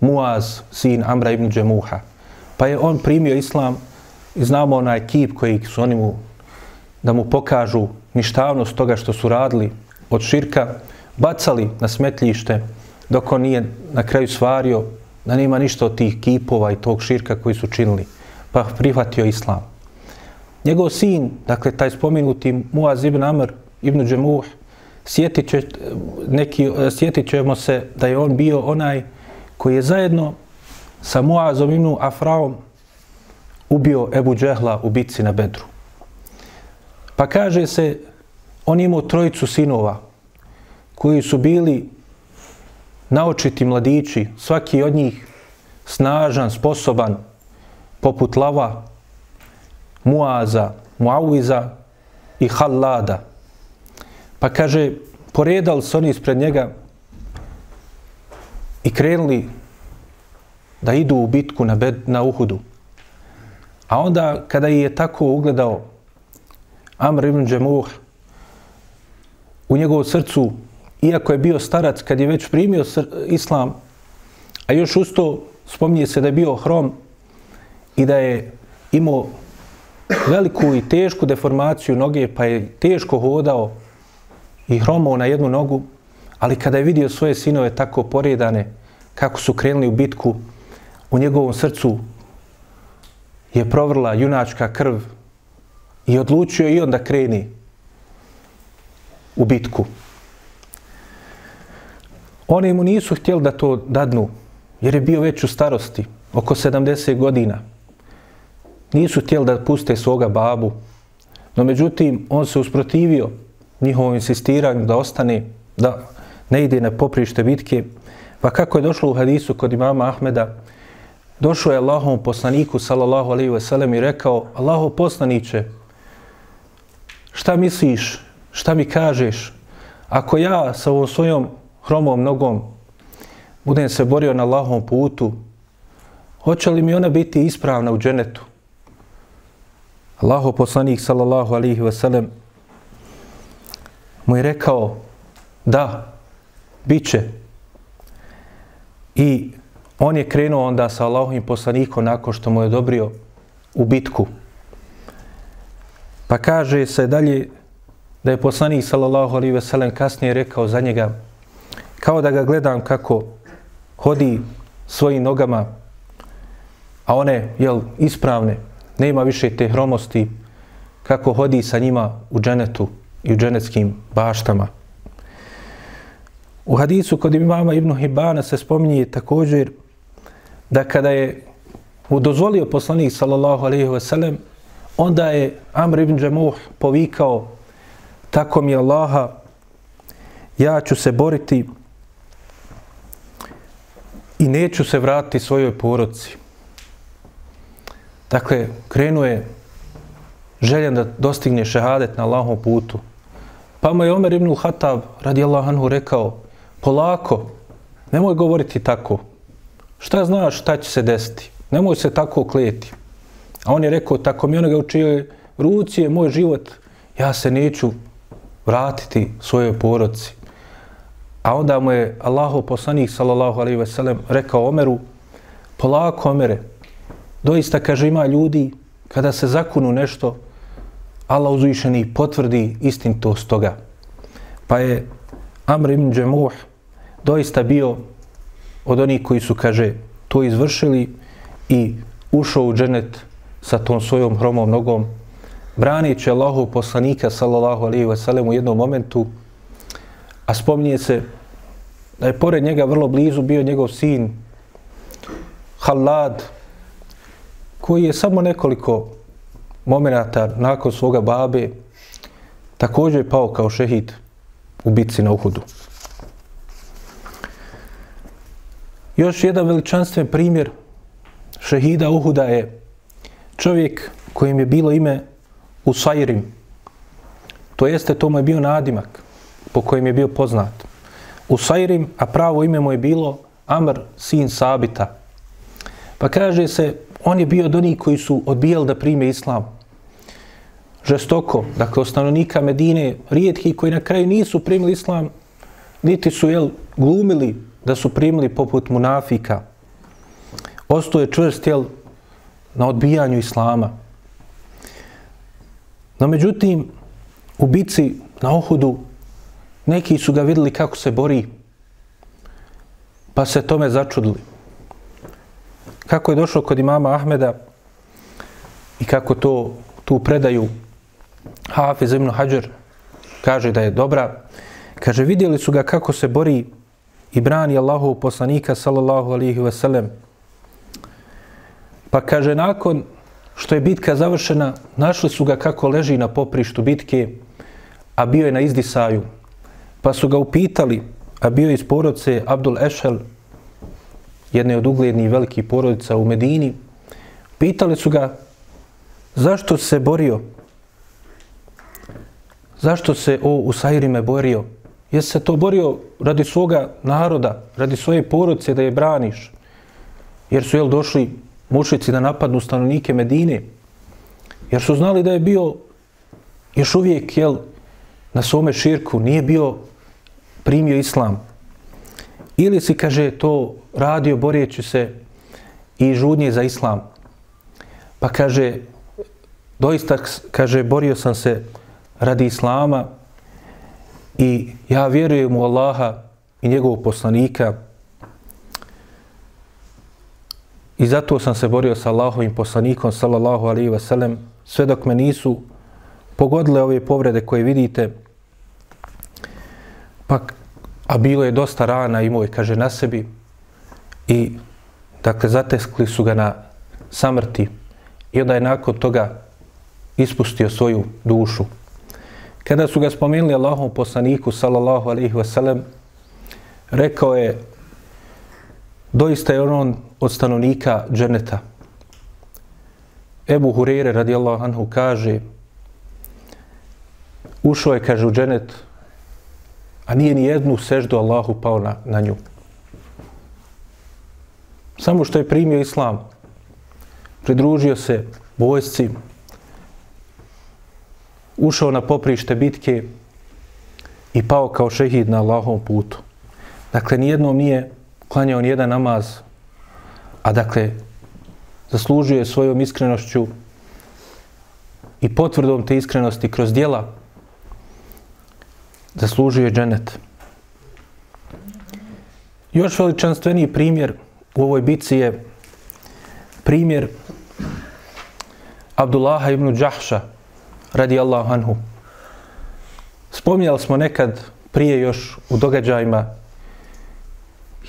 Muaz, sin Amra ibn Džemuha. Pa je on primio islam i znamo onaj ekip koji su oni mu da mu pokažu ništavnost toga što su radili od širka, bacali na smetljište dok on nije na kraju svario da nema ništa od tih kipova i tog širka koji su činili. Pa prihvatio islam. Njegov sin, dakle taj spomenuti Muaz ibn Amr ibn Džemuh, sjetit, će, neki, sjetit ćemo se da je on bio onaj koji je zajedno sa Muazom ibn Afraom ubio Ebu Džehla u bitci na Bedru. Pa kaže se, on imao trojicu sinova koji su bili naočiti mladići, svaki od njih snažan, sposoban, poput lava, Muaza, Muawiza i Hallada. Pa kaže, poredali se oni ispred njega i krenuli da idu u bitku na, bed, na Uhudu. A onda, kada je tako ugledao Amr ibn Džemuh, u njegovu srcu, iako je bio starac, kad je već primio islam, a još usto spominje se da je bio hrom i da je imao veliku i tešku deformaciju noge, pa je teško hodao i hromao na jednu nogu, ali kada je vidio svoje sinove tako poredane, kako su krenuli u bitku, u njegovom srcu je provrla junačka krv i odlučio i on da kreni u bitku. Oni mu nisu htjeli da to dadnu, jer je bio već u starosti, oko 70 godina nisu htjeli da puste svoga babu, no međutim on se usprotivio njihovom insistiranju da ostane, da ne ide na poprište bitke. Pa kako je došlo u hadisu kod imama Ahmeda, došao je Allahom poslaniku, sallallahu alaihi ve sellem, i rekao, Allaho poslaniće, šta misliš, šta mi kažeš, ako ja sa ovom svojom hromom nogom budem se borio na Allahovom putu, hoće li mi ona biti ispravna u dženetu? Allaho poslanik sallallahu alihi wasallam mu je rekao da, bit će. I on je krenuo onda sa Allahovim poslanikom nakon što mu je dobrio u bitku. Pa kaže se dalje da je poslanik sallallahu alaihi ve sellem kasnije rekao za njega kao da ga gledam kako hodi svojim nogama a one, jel, ispravne, nema više te hromosti kako hodi sa njima u dženetu i u dženetskim baštama. U hadisu kod imama Ibn Hibana se spominje također da kada je dozvolio poslanik sallallahu alaihi ve sellem, onda je Amr ibn Džemuh povikao tako mi Allaha, ja ću se boriti i neću se vratiti svojoj porodci. Dakle, krenuo je željen da dostigne šehadet na Allahom putu. Pa mu je Omer ibn Hatab radijallahu anhu rekao, polako, nemoj govoriti tako. Šta znaš šta će se desiti? Nemoj se tako kleti. A on je rekao, tako mi onoga učio ruci je moj život, ja se neću vratiti svojoj porodci. A onda mu je Allahu poslanik sallallahu alejhi ve sellem rekao Omeru: "Polako Omere. Doista kaže ima ljudi kada se zakunu nešto Allah uzvišeni potvrdi istintost toga." Pa je Amr ibn Džemuh doista bio od onih koji su, kaže, to izvršili i ušao u dženet sa tom svojom hromom nogom, braneći Allahu poslanika, sallallahu alaihi wasallam u jednom momentu, a spominje se da je pored njega vrlo blizu bio njegov sin Halad, koji je samo nekoliko momenata nakon svoga babe također je pao kao šehid u bitci na Uhudu. Još jedan veličanstven primjer šehida Uhuda je čovjek kojim je bilo ime Usairim. To jeste, to mu je bio nadimak po kojem je bio poznat. Usairim, a pravo ime mu je bilo Amr, sin Sabita. Pa kaže se, on je bio od onih koji su odbijali da prime islam. Žestoko, dakle, od stanovnika Medine, rijetki koji na kraju nisu primili islam, niti su jel, glumili da su primili poput munafika. Ostao je čvrst jel, na odbijanju islama. No međutim, u bici na Ohudu neki su ga vidjeli kako se bori, pa se tome začudili. Kako je došlo kod imama Ahmeda i kako to tu predaju Hafiz ibn Hajar kaže da je dobra, kaže vidjeli su ga kako se bori i brani Allahu poslanika sallallahu alihi wasallam. Pa kaže nakon što je bitka završena, našli su ga kako leži na poprištu bitke, a bio je na izdisaju. Pa su ga upitali, a bio je iz porodce Abdul Ešel, jedne od uglednijih velikih porodica u Medini, pitali su ga zašto se borio, zašto se o Usairime borio, Jesi se to borio radi svoga naroda, radi svoje porodice da je braniš? Jer su jel došli mušici da napadnu stanovnike Medine? Jer su znali da je bio još uvijek jel, na svome širku, nije bio primio islam. Ili si, kaže, to radio boreći se i žudnje za islam. Pa kaže, doista, kaže, borio sam se radi islama, I ja vjerujem u Allaha i njegovog poslanika i zato sam se borio sa Allahovim poslanikom sallallahu alaihi wasallam, sve dok me nisu pogodile ove povrede koje vidite. Pa a bilo je dosta rana i je, kaže na sebi. I dakle zateskli su ga na samrti. I onda je nakon toga ispustio svoju dušu. Kada su ga spomenuli Allahom poslaniku, sallallahu alaihi wasallam, rekao je, doista je on od stanovnika dženeta. Ebu Hurere radijallahu anhu, kaže, ušao je, kaže, u dženet, a nije ni jednu seždu Allahu pao na, na nju. Samo što je primio islam, pridružio se vojsci, ušao na poprište bitke i pao kao šehid na Allahovom putu. Dakle, nijednom nije klanjao nijedan namaz, a dakle, zaslužuje svojom iskrenošću i potvrdom te iskrenosti kroz dijela zaslužuje dženet. Još veličanstveniji primjer u ovoj bici je primjer Abdullaha ibn Đahša, radi Allahu anhu. Spominjali smo nekad prije još u događajima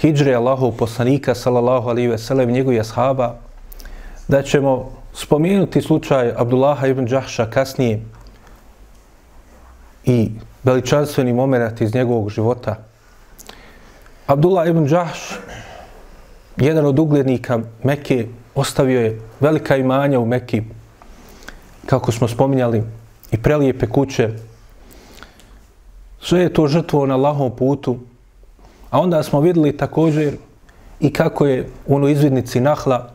hijđre Allahov poslanika sallallahu alaihi ve sellem njegovih ashaba da ćemo spomenuti slučaj Abdullaha ibn Đahša kasnije i veličanstveni moment iz njegovog života. Abdullah ibn Đahš, jedan od uglednika Mekke, ostavio je velika imanja u Mekki, kako smo spominjali, i prelijepe kuće. Sve je to žrtvo na lahom putu. A onda smo vidjeli također i kako je u onoj izvidnici Nahla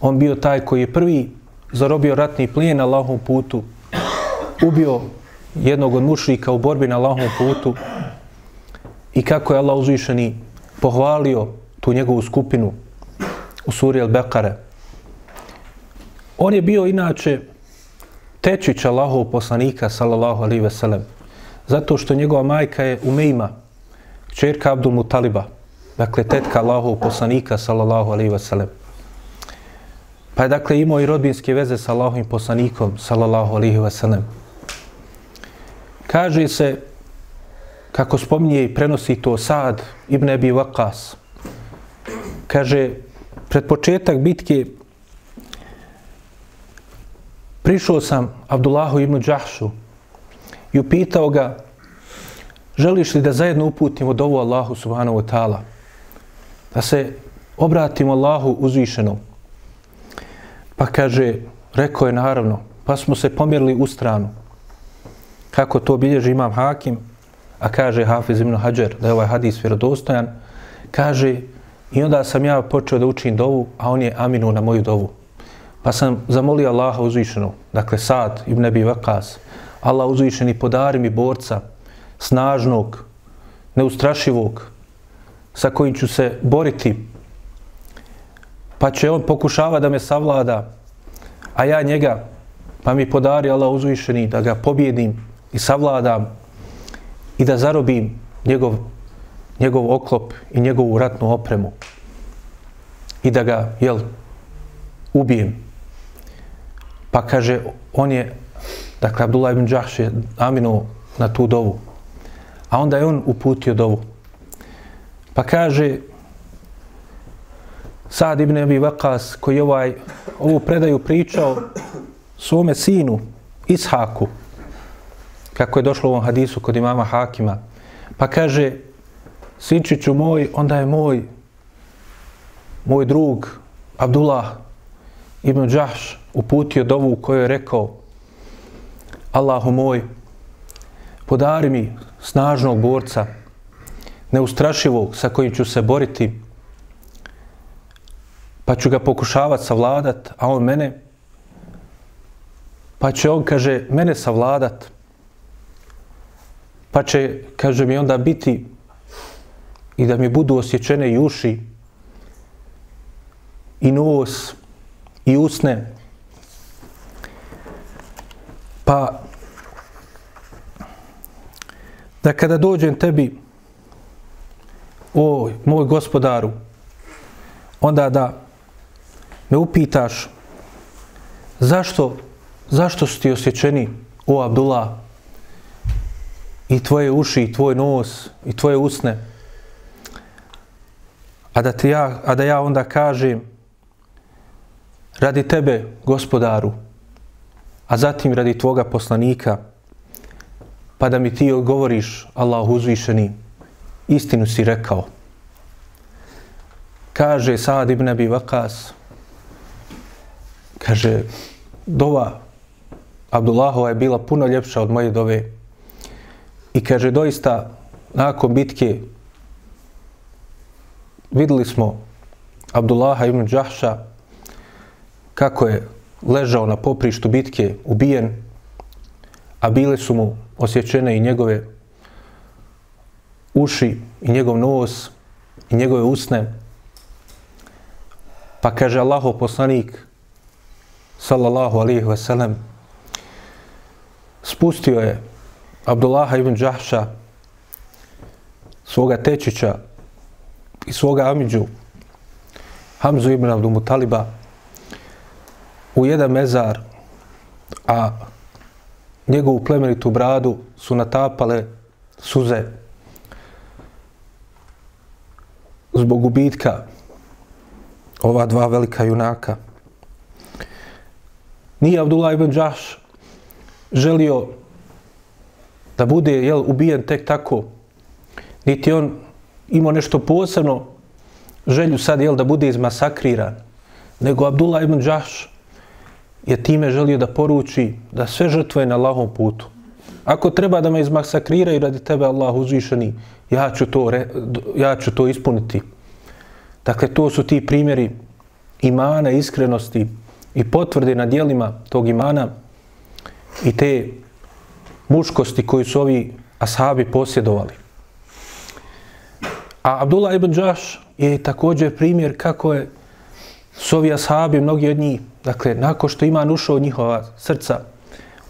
on bio taj koji je prvi zarobio ratni plijen na lahom putu, ubio jednog od mušrika u borbi na lahom putu i kako je Allah uzvišeni pohvalio tu njegovu skupinu u suri Al-Bekare. On je bio inače tečić Allahov poslanika, sallallahu alaihi ve sellem, zato što njegova majka je Umejma, čerka Abdul Mutaliba, dakle tetka Allahov poslanika, sallallahu alaihi ve sellem. Pa je dakle imao i rodbinske veze sa Allahovim poslanikom, sallallahu alaihi ve sellem. Kaže se, kako spominje i prenosi to Sad ibn Abi Waqas, kaže, pred početak bitke prišao sam Abdullahu ibn Đahšu i upitao ga želiš li da zajedno uputimo dovu Allahu subhanahu wa ta'ala? Da se obratimo Allahu uzvišenom? Pa kaže rekao je naravno pa smo se pomjerili u stranu. Kako to bilježi imam Hakim a kaže Hafiz ibn Hajar da je ovaj hadis vjerodostojan kaže i onda sam ja počeo da učim dovu a on je aminuo na moju dovu. Pa sam zamolio Allaha uzvišenog, dakle Sad ibn Abi Vakas, Allah uzvišeni podari mi borca, snažnog, neustrašivog, sa kojim ću se boriti, pa će on pokušava da me savlada, a ja njega, pa mi podari Allah uzvišeni da ga pobjedim i savladam i da zarobim njegov, njegov oklop i njegovu ratnu opremu i da ga, jel, ubijem. Pa kaže, on je, dakle, Abdullah ibn Đahš je aminuo na tu dovu. A onda je on uputio dovu. Pa kaže, Sad ibn Abi Vakas, koji je ovaj, ovu predaju pričao svome sinu, Ishaku, kako je došlo u ovom hadisu kod imama Hakima, pa kaže, sinčiću moj, onda je moj, moj drug, Abdullah ibn Đahš, uputio dovu u kojoj je rekao Allahu moj, podari mi snažnog borca, neustrašivog sa kojim ću se boriti, pa ću ga pokušavati savladat, a on mene, pa će on, kaže, mene savladat, pa će, kaže mi, onda biti i da mi budu osjećene i uši, i nos, i usne, Pa da kada dođem tebi, o moj gospodaru, onda da me upitaš zašto, zašto su ti osjećeni, o Abdullah, i tvoje uši, i tvoj nos, i tvoje usne, a da, ti ja, a da ja onda kažem radi tebe, gospodaru, a zatim radi tvoga poslanika, pa da mi ti odgovoriš, Allah uzvišeni, istinu si rekao. Kaže Sad ibn Abi Vakas, kaže, dova Abdullahova je bila puno ljepša od moje dove. I kaže, doista, nakon bitke, videli smo Abdullaha ibn Đahša, kako je ležao na poprištu bitke, ubijen, a bile su mu osjećene i njegove uši, i njegov nos, i njegove usne. Pa kaže Allahov poslanik, sallallahu alihi wasalam, spustio je Abdullaha ibn Đahša, svoga tečića i svoga Amidžu, Hamzu ibn Abdul Mutaliba, u jedan mezar, a njegovu plemenitu bradu su natapale suze zbog gubitka ova dva velika junaka. Nije Abdullah ibn Đaš želio da bude jel, ubijen tek tako, niti on imao nešto posebno želju sad jel, da bude izmasakriran, nego Abdullah ibn Đaš je time želio da poruči da sve žrtve na Allahom putu. Ako treba da me izmasakriraju radi tebe Allah uzvišeni, ja ću to, ja ću to ispuniti. Dakle, to su ti primjeri imana, iskrenosti i potvrde na dijelima tog imana i te muškosti koju su ovi ashabi posjedovali. A Abdullah ibn Đaš je također primjer kako je su ovi ashabi, mnogi od njih, dakle, nakon što iman ušao njihova srca,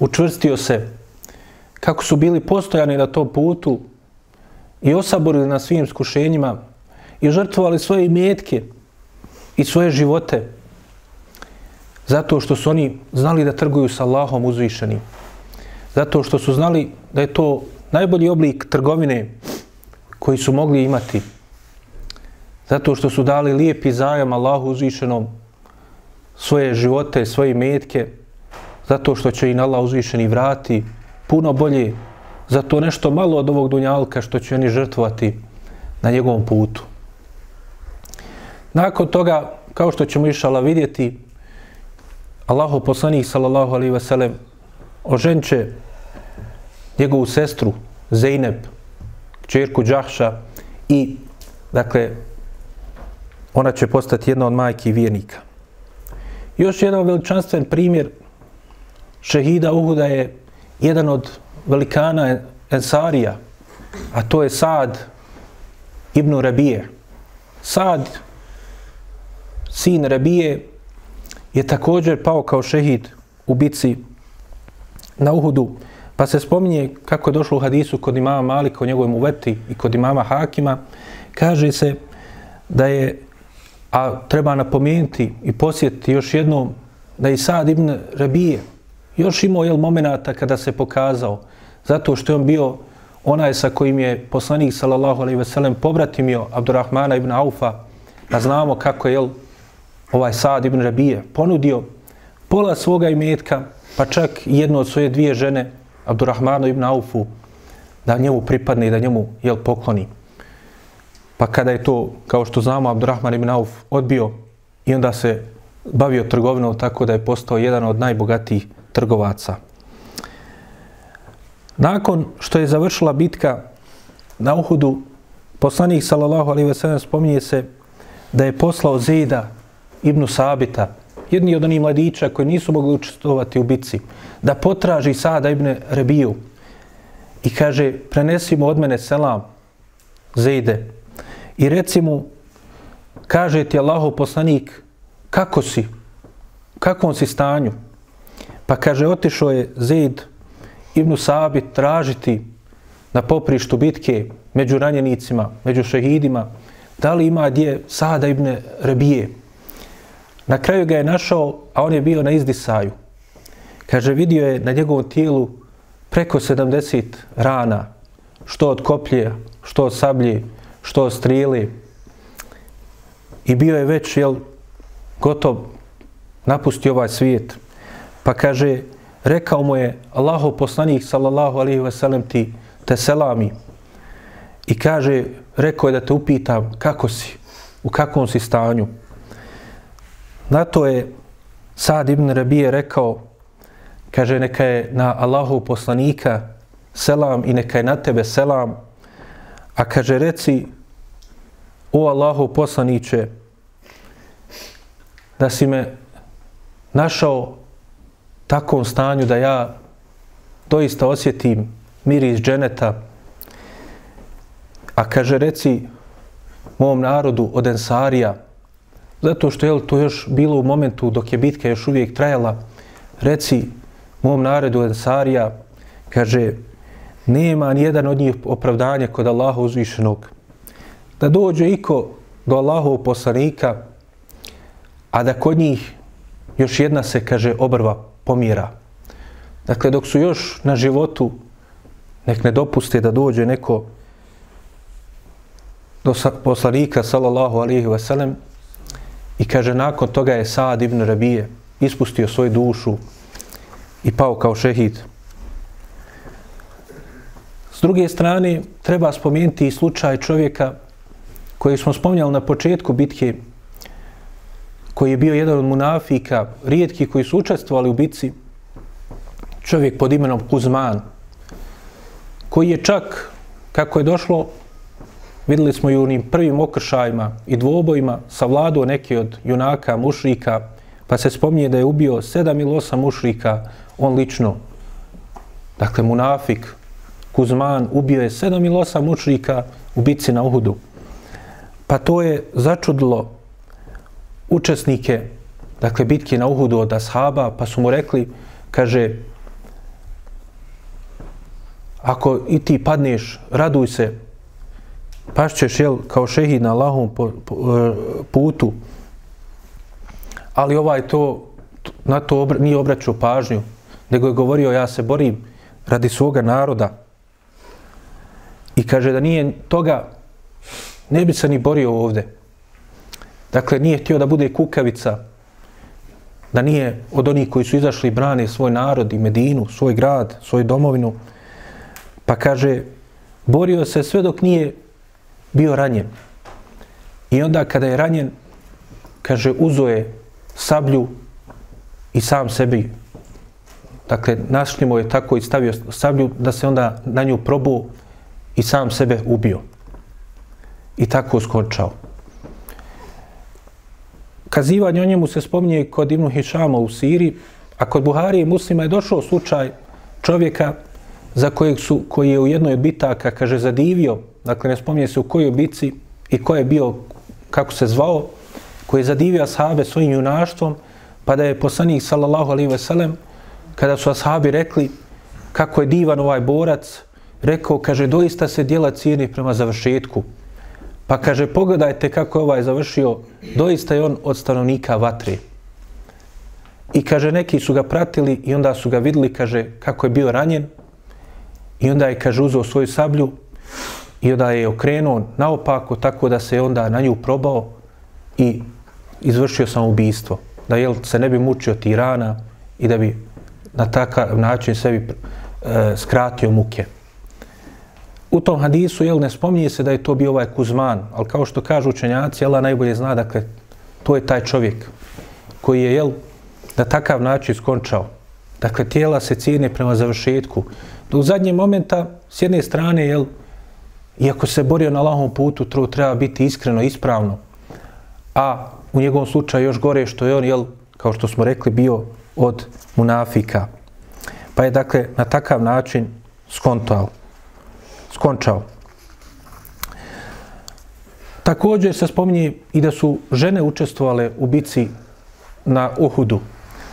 učvrstio se, kako su bili postojani na tom putu i osaborili na svim skušenjima i žrtvovali svoje imetke i svoje živote zato što su oni znali da trguju sa Allahom uzvišenim. Zato što su znali da je to najbolji oblik trgovine koji su mogli imati. Zato što su dali lijepi zajam Allahu uzvišenom svoje živote, svoje metke, zato što će im Allah uzvišeni vrati puno bolje za to nešto malo od ovog dunjalka što će oni žrtvovati na njegovom putu. Nakon toga, kao što ćemo išala vidjeti, Allahu poslanik sallallahu alaihi ve sellem oženče njegovu sestru Zeynep, čerku Đahša i dakle ona će postati jedna od majki vjernika. Još jedan veličanstven primjer šehida Uhuda je jedan od velikana Ensarija, a to je Sad ibn Rabije. Sad, sin Rabije, je također pao kao šehid u bici na Uhudu, pa se spominje kako je došlo u hadisu kod imama Malika o njegovom uveti i kod imama Hakima, kaže se da je, a treba napomenuti i posjetiti još jednom, da i Sad ibn Rabije još imao jel, momenata kada se pokazao, zato što je on bio onaj sa kojim je poslanik sallallahu alejhi ve sellem pobratimio Abdurrahmana ibn Aufa, da znamo kako je jel, ovaj Sad ibn Rabije ponudio pola svoga imetka, pa čak jedno od svoje dvije žene, Abdurrahmanu ibn Aufu, da njemu pripadne i da njemu jel, pokloni. Pa kada je to, kao što znamo, Abdurrahman ibn Auf odbio i onda se bavio trgovinom tako da je postao jedan od najbogatijih trgovaca. Nakon što je završila bitka na Uhudu, poslanik sallallahu alaihi ve sellem spominje se da je poslao Zeda ibn Sabita, jedni od onih mladića koji nisu mogli učestovati u bitci, da potraži Sada ibn Rebiju i kaže, prenesi mu od mene selam, Zeide, i reci mu, kaže ti Allahov poslanik, kako si, kakvom si stanju? Pa kaže, otišao je Zid ibn Sabit tražiti na poprištu bitke među ranjenicima, među šehidima, da li ima gdje Sada ibn Rebije, Na kraju ga je našao, a on je bio na izdisaju. Kaže, vidio je na njegovom tijelu preko 70 rana, što od koplje, što od sablje, što strili. I bio je već, jel, gotov napusti ovaj svijet. Pa kaže, rekao mu je Allahov poslanik, sallallahu alaihi ve sellem ti te selami. I kaže, rekao je da te upitam kako si, u kakvom si stanju. Na to je Sad ibn Rabije rekao, kaže, neka je na Allahu poslanika selam i neka je na tebe selam, a kaže, reci, o Allahu poslaniće, da si me našao takvom stanju da ja doista osjetim miris dženeta, a kaže, reci mom narodu od Ensarija, Zato što je to još bilo u momentu dok je bitka još uvijek trajala, reci mom naredu Ensarija, kaže, nema ni jedan od njih opravdanja kod Allaha uzvišenog. Da dođe iko do Allahov poslanika, a da kod njih još jedna se, kaže, obrva pomira. Dakle, dok su još na životu, nek ne dopuste da dođe neko do poslanika, sallallahu alihi wasallam, I kaže, nakon toga je Saad ibn Rabije ispustio svoju dušu i pao kao šehid. S druge strane, treba spomenuti i slučaj čovjeka koji smo spominjali na početku bitke, koji je bio jedan od munafika, rijetki koji su učestvovali u bitci, čovjek pod imenom Kuzman, koji je čak, kako je došlo, videli smo i u onim prvim okršajima i dvobojima, savladao neki od junaka, mušrika, pa se spominje da je ubio sedam ili osam mušrika, on lično, dakle munafik, Huzman ubio je sedam ili osam mučnika u bitci na Uhudu. Pa to je začudilo učesnike, dakle, bitke na Uhudu od Ashaba, pa su mu rekli, kaže, ako i ti padneš, raduj se, pašćeš, jel, kao šehid na Allahom po, po, e, putu, ali ovaj to, na to obra, nije obraćao pažnju, nego je govorio, ja se borim radi svoga naroda. I kaže da nije toga, ne bi se ni borio ovde. Dakle, nije htio da bude kukavica, da nije od onih koji su izašli brane svoj narod i Medinu, svoj grad, svoju domovinu. Pa kaže, borio se sve dok nije bio ranjen. I onda kada je ranjen, kaže, uzo je sablju i sam sebi. Dakle, našljimo je tako i stavio sablju da se onda na nju probuo i sam sebe ubio. I tako skončao. Kazivanje o njemu se spominje kod Ibnu Hišama u Siriji, a kod Buharije muslima je došao slučaj čovjeka za kojeg su, koji je u jednoj od bitaka, kaže, zadivio, dakle ne spominje se u kojoj bici i ko je bio, kako se zvao, koji je zadivio ashabe svojim junaštvom, pa da je poslanik, sallallahu alaihi veselem, kada su ashabi rekli kako je divan ovaj borac, rekao, kaže, doista se dijela cijeni prema završetku. Pa kaže, pogledajte kako je ovaj završio, doista je on od stanovnika vatre. I kaže, neki su ga pratili i onda su ga videli, kaže, kako je bio ranjen. I onda je, kaže, uzeo svoju sablju i onda je okrenuo naopako, tako da se onda na nju probao i izvršio sam ubijstvo. Da jel, se ne bi mučio tirana i da bi na takav način sebi e, skratio muke. U tom hadisu, jel, ne spominje se da je to bio ovaj Kuzman, ali kao što kažu učenjaci, Allah najbolje zna, dakle, to je taj čovjek koji je, jel, na takav način skončao. Dakle, tijela se cijene prema završetku. Do zadnjeg momenta, s jedne strane, jel, iako se borio na lahom putu, to treba biti iskreno, ispravno. A u njegovom slučaju još gore što je on, jel, kao što smo rekli, bio od munafika. Pa je, dakle, na takav način skontao skončao. Također se spominje i da su žene učestvovale u bici na Uhudu.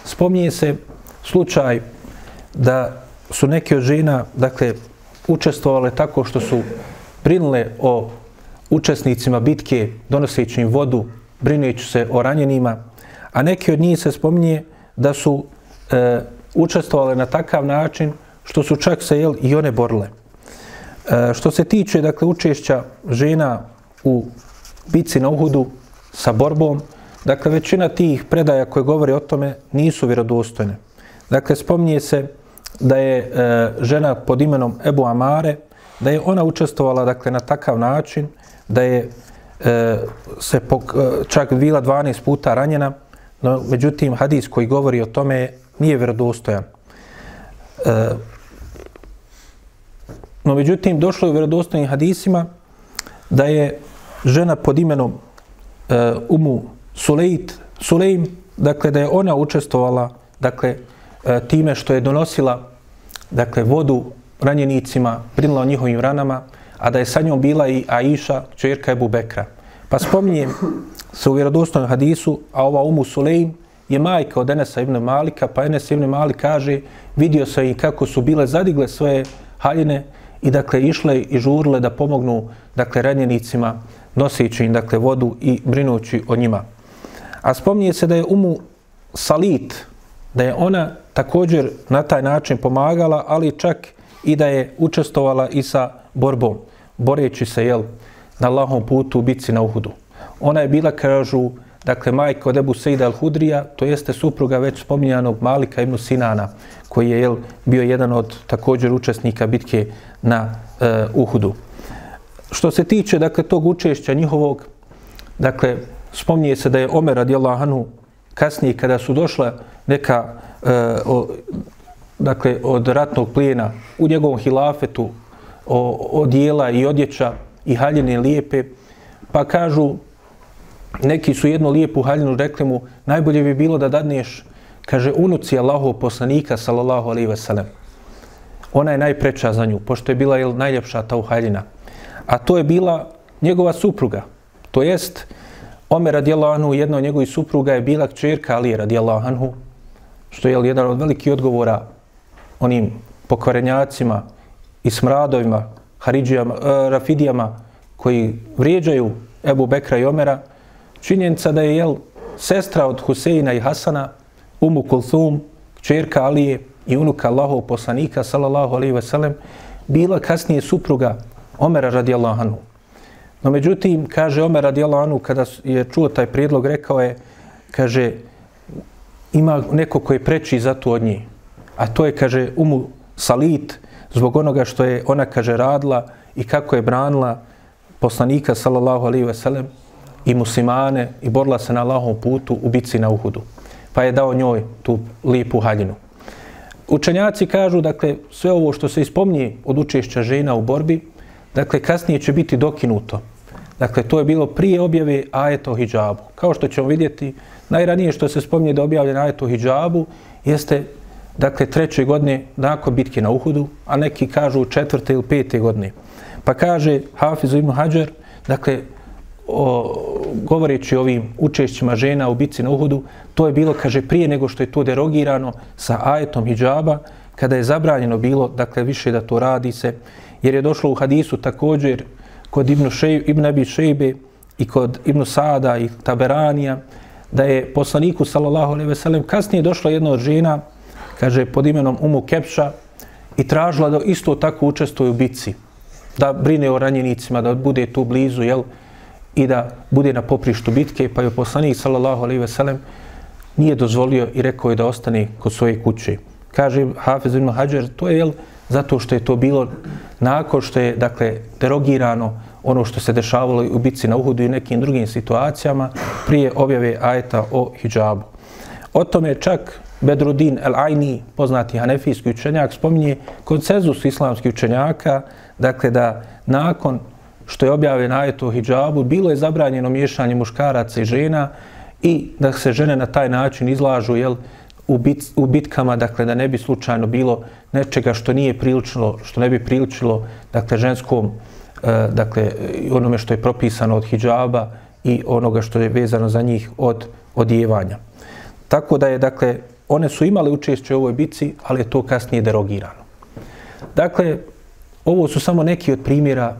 Spominje se slučaj da su neke od žena dakle, učestvovale tako što su brinule o učesnicima bitke, donoseći im vodu, brinujući se o ranjenima, a neke od njih se spominje da su e, učestvovale na takav način što su čak se jel, i one borile. E, što se tiče dakle učešća žena u bici na Uhudu sa borbom, dakle većina tih predaja koje govore o tome nisu vjerodostojne. Dakle, spominje se da je e, žena pod imenom Ebu Amare, da je ona učestvovala dakle na takav način da je e, se pok, e, čak bila 12 puta ranjena, no međutim hadis koji govori o tome nije vjerodostojan. E, No, međutim, došlo je u vjerodostojnim hadisima da je žena pod imenom e, Umu Sulejt, Sulejm, dakle, da je ona učestvovala, dakle, e, time što je donosila, dakle, vodu ranjenicima, brinula o njihovim ranama, a da je sa njom bila i Aisha, čerka Ebu Bekra. Pa spominjem se u vjerodostojnom hadisu, a ova Umu Sulejm je majka od Enesa ibn Malika, pa Enes ibn Malik kaže, vidio se i kako su bile zadigle svoje haljine, i dakle išle i žurile da pomognu dakle ranjenicima noseći im dakle vodu i brinući o njima. A spominje se da je umu Salit, da je ona također na taj način pomagala, ali čak i da je učestvovala i sa borbom, boreći se jel, na lahom putu u bici na Uhudu. Ona je bila, kažu, dakle majka od Ebu Sejda al-Hudrija, to jeste supruga već spominjanog Malika ibn Sinana, koji je jel, bio jedan od također učesnika bitke na e, Uhudu. Što se tiče dakle tog učešća njihovog, dakle spominje se da je Omer radijallahu anhu kasnije kada su došla neka e, o, dakle od ratnog plijena u njegovom hilafetu o, odjela i odjeća i haljine lijepe, pa kažu neki su jednu lijepu haljinu rekli mu najbolje bi bilo da dadneš kaže unuci Allahov poslanika sallallahu alaihi ve sellem ona je najpreča za nju pošto je bila jel, najljepša ta haljina. A to je bila njegova supruga to jest Omer radijallahu anhu jedna od njegovih supruga je bila kćerka Ali radijallahu anhu što je jedan od velikih odgovora onim pokvarenjacima i smradovima Haridžijama, eh, Rafidijama koji vrijeđaju Ebu Bekra i Omera činjenica da je jel, sestra od Huseina i Hasana, Umu Kulthum, čerka Alije i unuka Allahov poslanika, sallallahu alaihi ve sellem, bila kasnije supruga Omera radijallahu anhu. No međutim, kaže Omer radijallahu anhu, kada je čuo taj prijedlog, rekao je, kaže, ima neko koji preči za to od njih. A to je, kaže, Umu Salit, zbog onoga što je ona, kaže, radila i kako je branila poslanika, sallallahu alaihi ve sellem, i muslimane i borila se na Allahom putu u bitci na Uhudu. Pa je dao njoj tu lijepu haljinu. Učenjaci kažu, dakle, sve ovo što se ispomnije od učešća žena u borbi, dakle, kasnije će biti dokinuto. Dakle, to je bilo prije objave ajeta o hijabu. Kao što ćemo vidjeti, najranije što se spominje da objavljen ajet o hijabu jeste, dakle, treće godine nakon bitke na Uhudu, a neki kažu četvrte ili pete godine. Pa kaže Hafizu ibn Hajar, dakle, o, govoreći o ovim učešćima žena u bici na Uhudu, to je bilo, kaže, prije nego što je to derogirano sa ajetom hijjaba, kada je zabranjeno bilo, dakle, više da to radi se, jer je došlo u hadisu također kod Ibnu Šej, Ibn Abi Šejbe i kod Ibn Sada i Taberanija, da je poslaniku, sallallahu alaihi ve sellem, kasnije došla jedna od žena, kaže, pod imenom Umu Kepša, i tražila da isto tako učestvuje u bici, da brine o ranjenicima, da bude tu blizu, jel, i da bude na poprištu bitke, pa je poslanik sallallahu alejhi ve sellem nije dozvolio i rekao je da ostane kod svoje kuće. Kaže Hafiz ibn Hajar, to je jel, zato što je to bilo nakon što je dakle derogirano ono što se dešavalo u bitci na Uhudu i nekim drugim situacijama prije objave ajeta o hijabu. O tome čak Bedrudin el-Ajni, poznati hanefijski učenjak, spominje koncezus islamskih učenjaka, dakle da nakon što je objavljen ajet o hijabu, bilo je zabranjeno miješanje muškaraca i žena i da se žene na taj način izlažu jel, u, bit, u bitkama, dakle da ne bi slučajno bilo nečega što nije priličilo, što ne bi priličilo dakle, ženskom, e, dakle onome što je propisano od hijaba i onoga što je vezano za njih od odjevanja. Tako da je, dakle, one su imale učešće u ovoj bitci, ali je to kasnije derogirano. Dakle, ovo su samo neki od primjera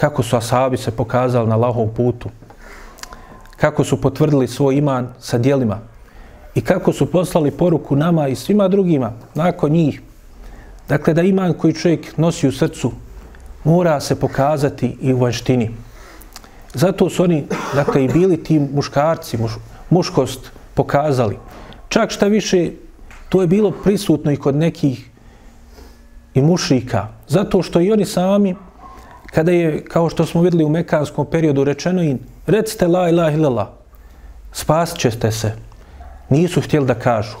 kako su asabi se pokazali na lahom putu, kako su potvrdili svoj iman sa dijelima i kako su poslali poruku nama i svima drugima nakon njih. Dakle, da iman koji čovjek nosi u srcu mora se pokazati i u vanštini. Zato su oni, dakle, i bili ti muškarci, muš, muškost pokazali. Čak šta više, to je bilo prisutno i kod nekih i mušrika. Zato što i oni sami kada je, kao što smo vidjeli u mekanskom periodu, rečeno im, recite la ilaha illallah, spasit ćete se. Nisu htjeli da kažu.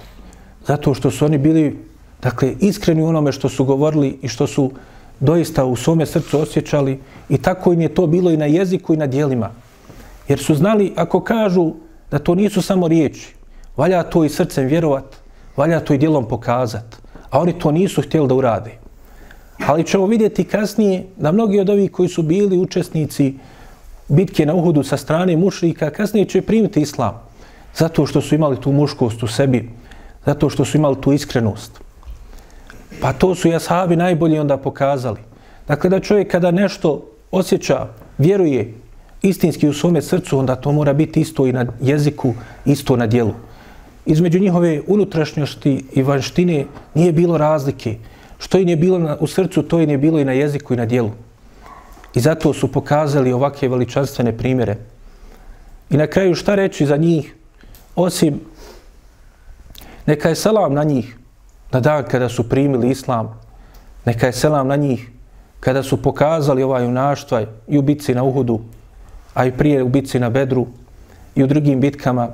Zato što su oni bili, dakle, iskreni u onome što su govorili i što su doista u svome srcu osjećali i tako im je to bilo i na jeziku i na dijelima. Jer su znali, ako kažu da to nisu samo riječi, valja to i srcem vjerovat, valja to i dijelom pokazat, a oni to nisu htjeli da urade. Ali ćemo vidjeti kasnije da mnogi od ovih koji su bili učesnici bitke na Uhudu sa strane mušrika, kasnije će primiti islam. Zato što su imali tu muškost u sebi, zato što su imali tu iskrenost. Pa to su jashabi najbolje onda pokazali. Dakle, da čovjek kada nešto osjeća, vjeruje istinski u svome srcu, onda to mora biti isto i na jeziku, isto na dijelu. Između njihove unutrašnjosti i vanštine nije bilo razlike. Što im je bilo na, u srcu, to im je bilo i na jeziku i na dijelu. I zato su pokazali ovakve veličanstvene primjere. I na kraju šta reći za njih, osim neka je selam na njih na dan kada su primili islam, neka je selam na njih kada su pokazali ovaj junaštvaj i u bitci na Uhudu, a i prije u bitci na Bedru i u drugim bitkama.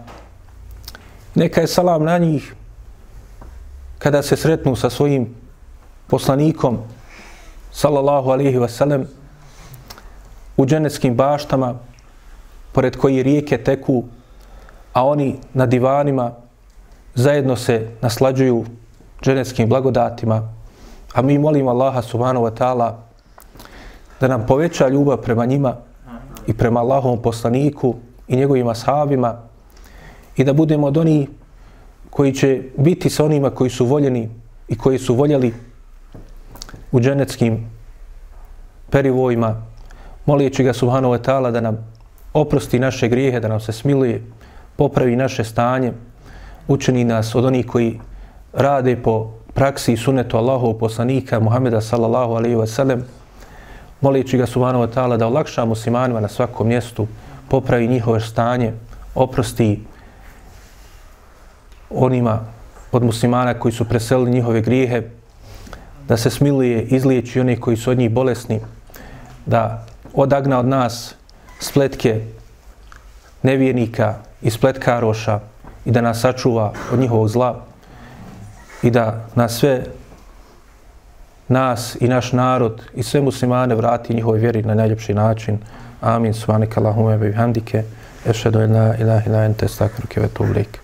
Neka je salam na njih kada se sretnu sa svojim poslanikom, sallallahu alaihi wasallam, u dženeckim baštama, pored koji rijeke teku, a oni na divanima zajedno se naslađuju dženeckim blagodatima, a mi molimo Allaha subhanahu wa ta'ala da nam poveća ljubav prema njima i prema Allahovom poslaniku i njegovim ashabima i da budemo od onih koji će biti sa onima koji su voljeni i koji su voljeli u dženeckim perivojima, molijeći ga subhanahu wa ta'ala da nam oprosti naše grijehe, da nam se smiluje, popravi naše stanje, učini nas od onih koji rade po praksi i sunetu Allahov poslanika Muhameda sallallahu alaihi wa sallam, molijeći ga subhanahu wa ta'ala da olakša muslimanima na svakom mjestu, popravi njihove stanje, oprosti onima od muslimana koji su preselili njihove grijehe, da se smiluje, izliječi oni koji su od njih bolesni, da odagna od nas spletke nevjernika i spletkaroša i da nas sačuva od njihovog zla i da nas sve nas i naš narod i sve muslimane vrati njihovoj vjeri na najljepši način. Amin. Subhanak Allahume bihamdike. Ešhedu en la ilaha ila ente stakruke ve tublik.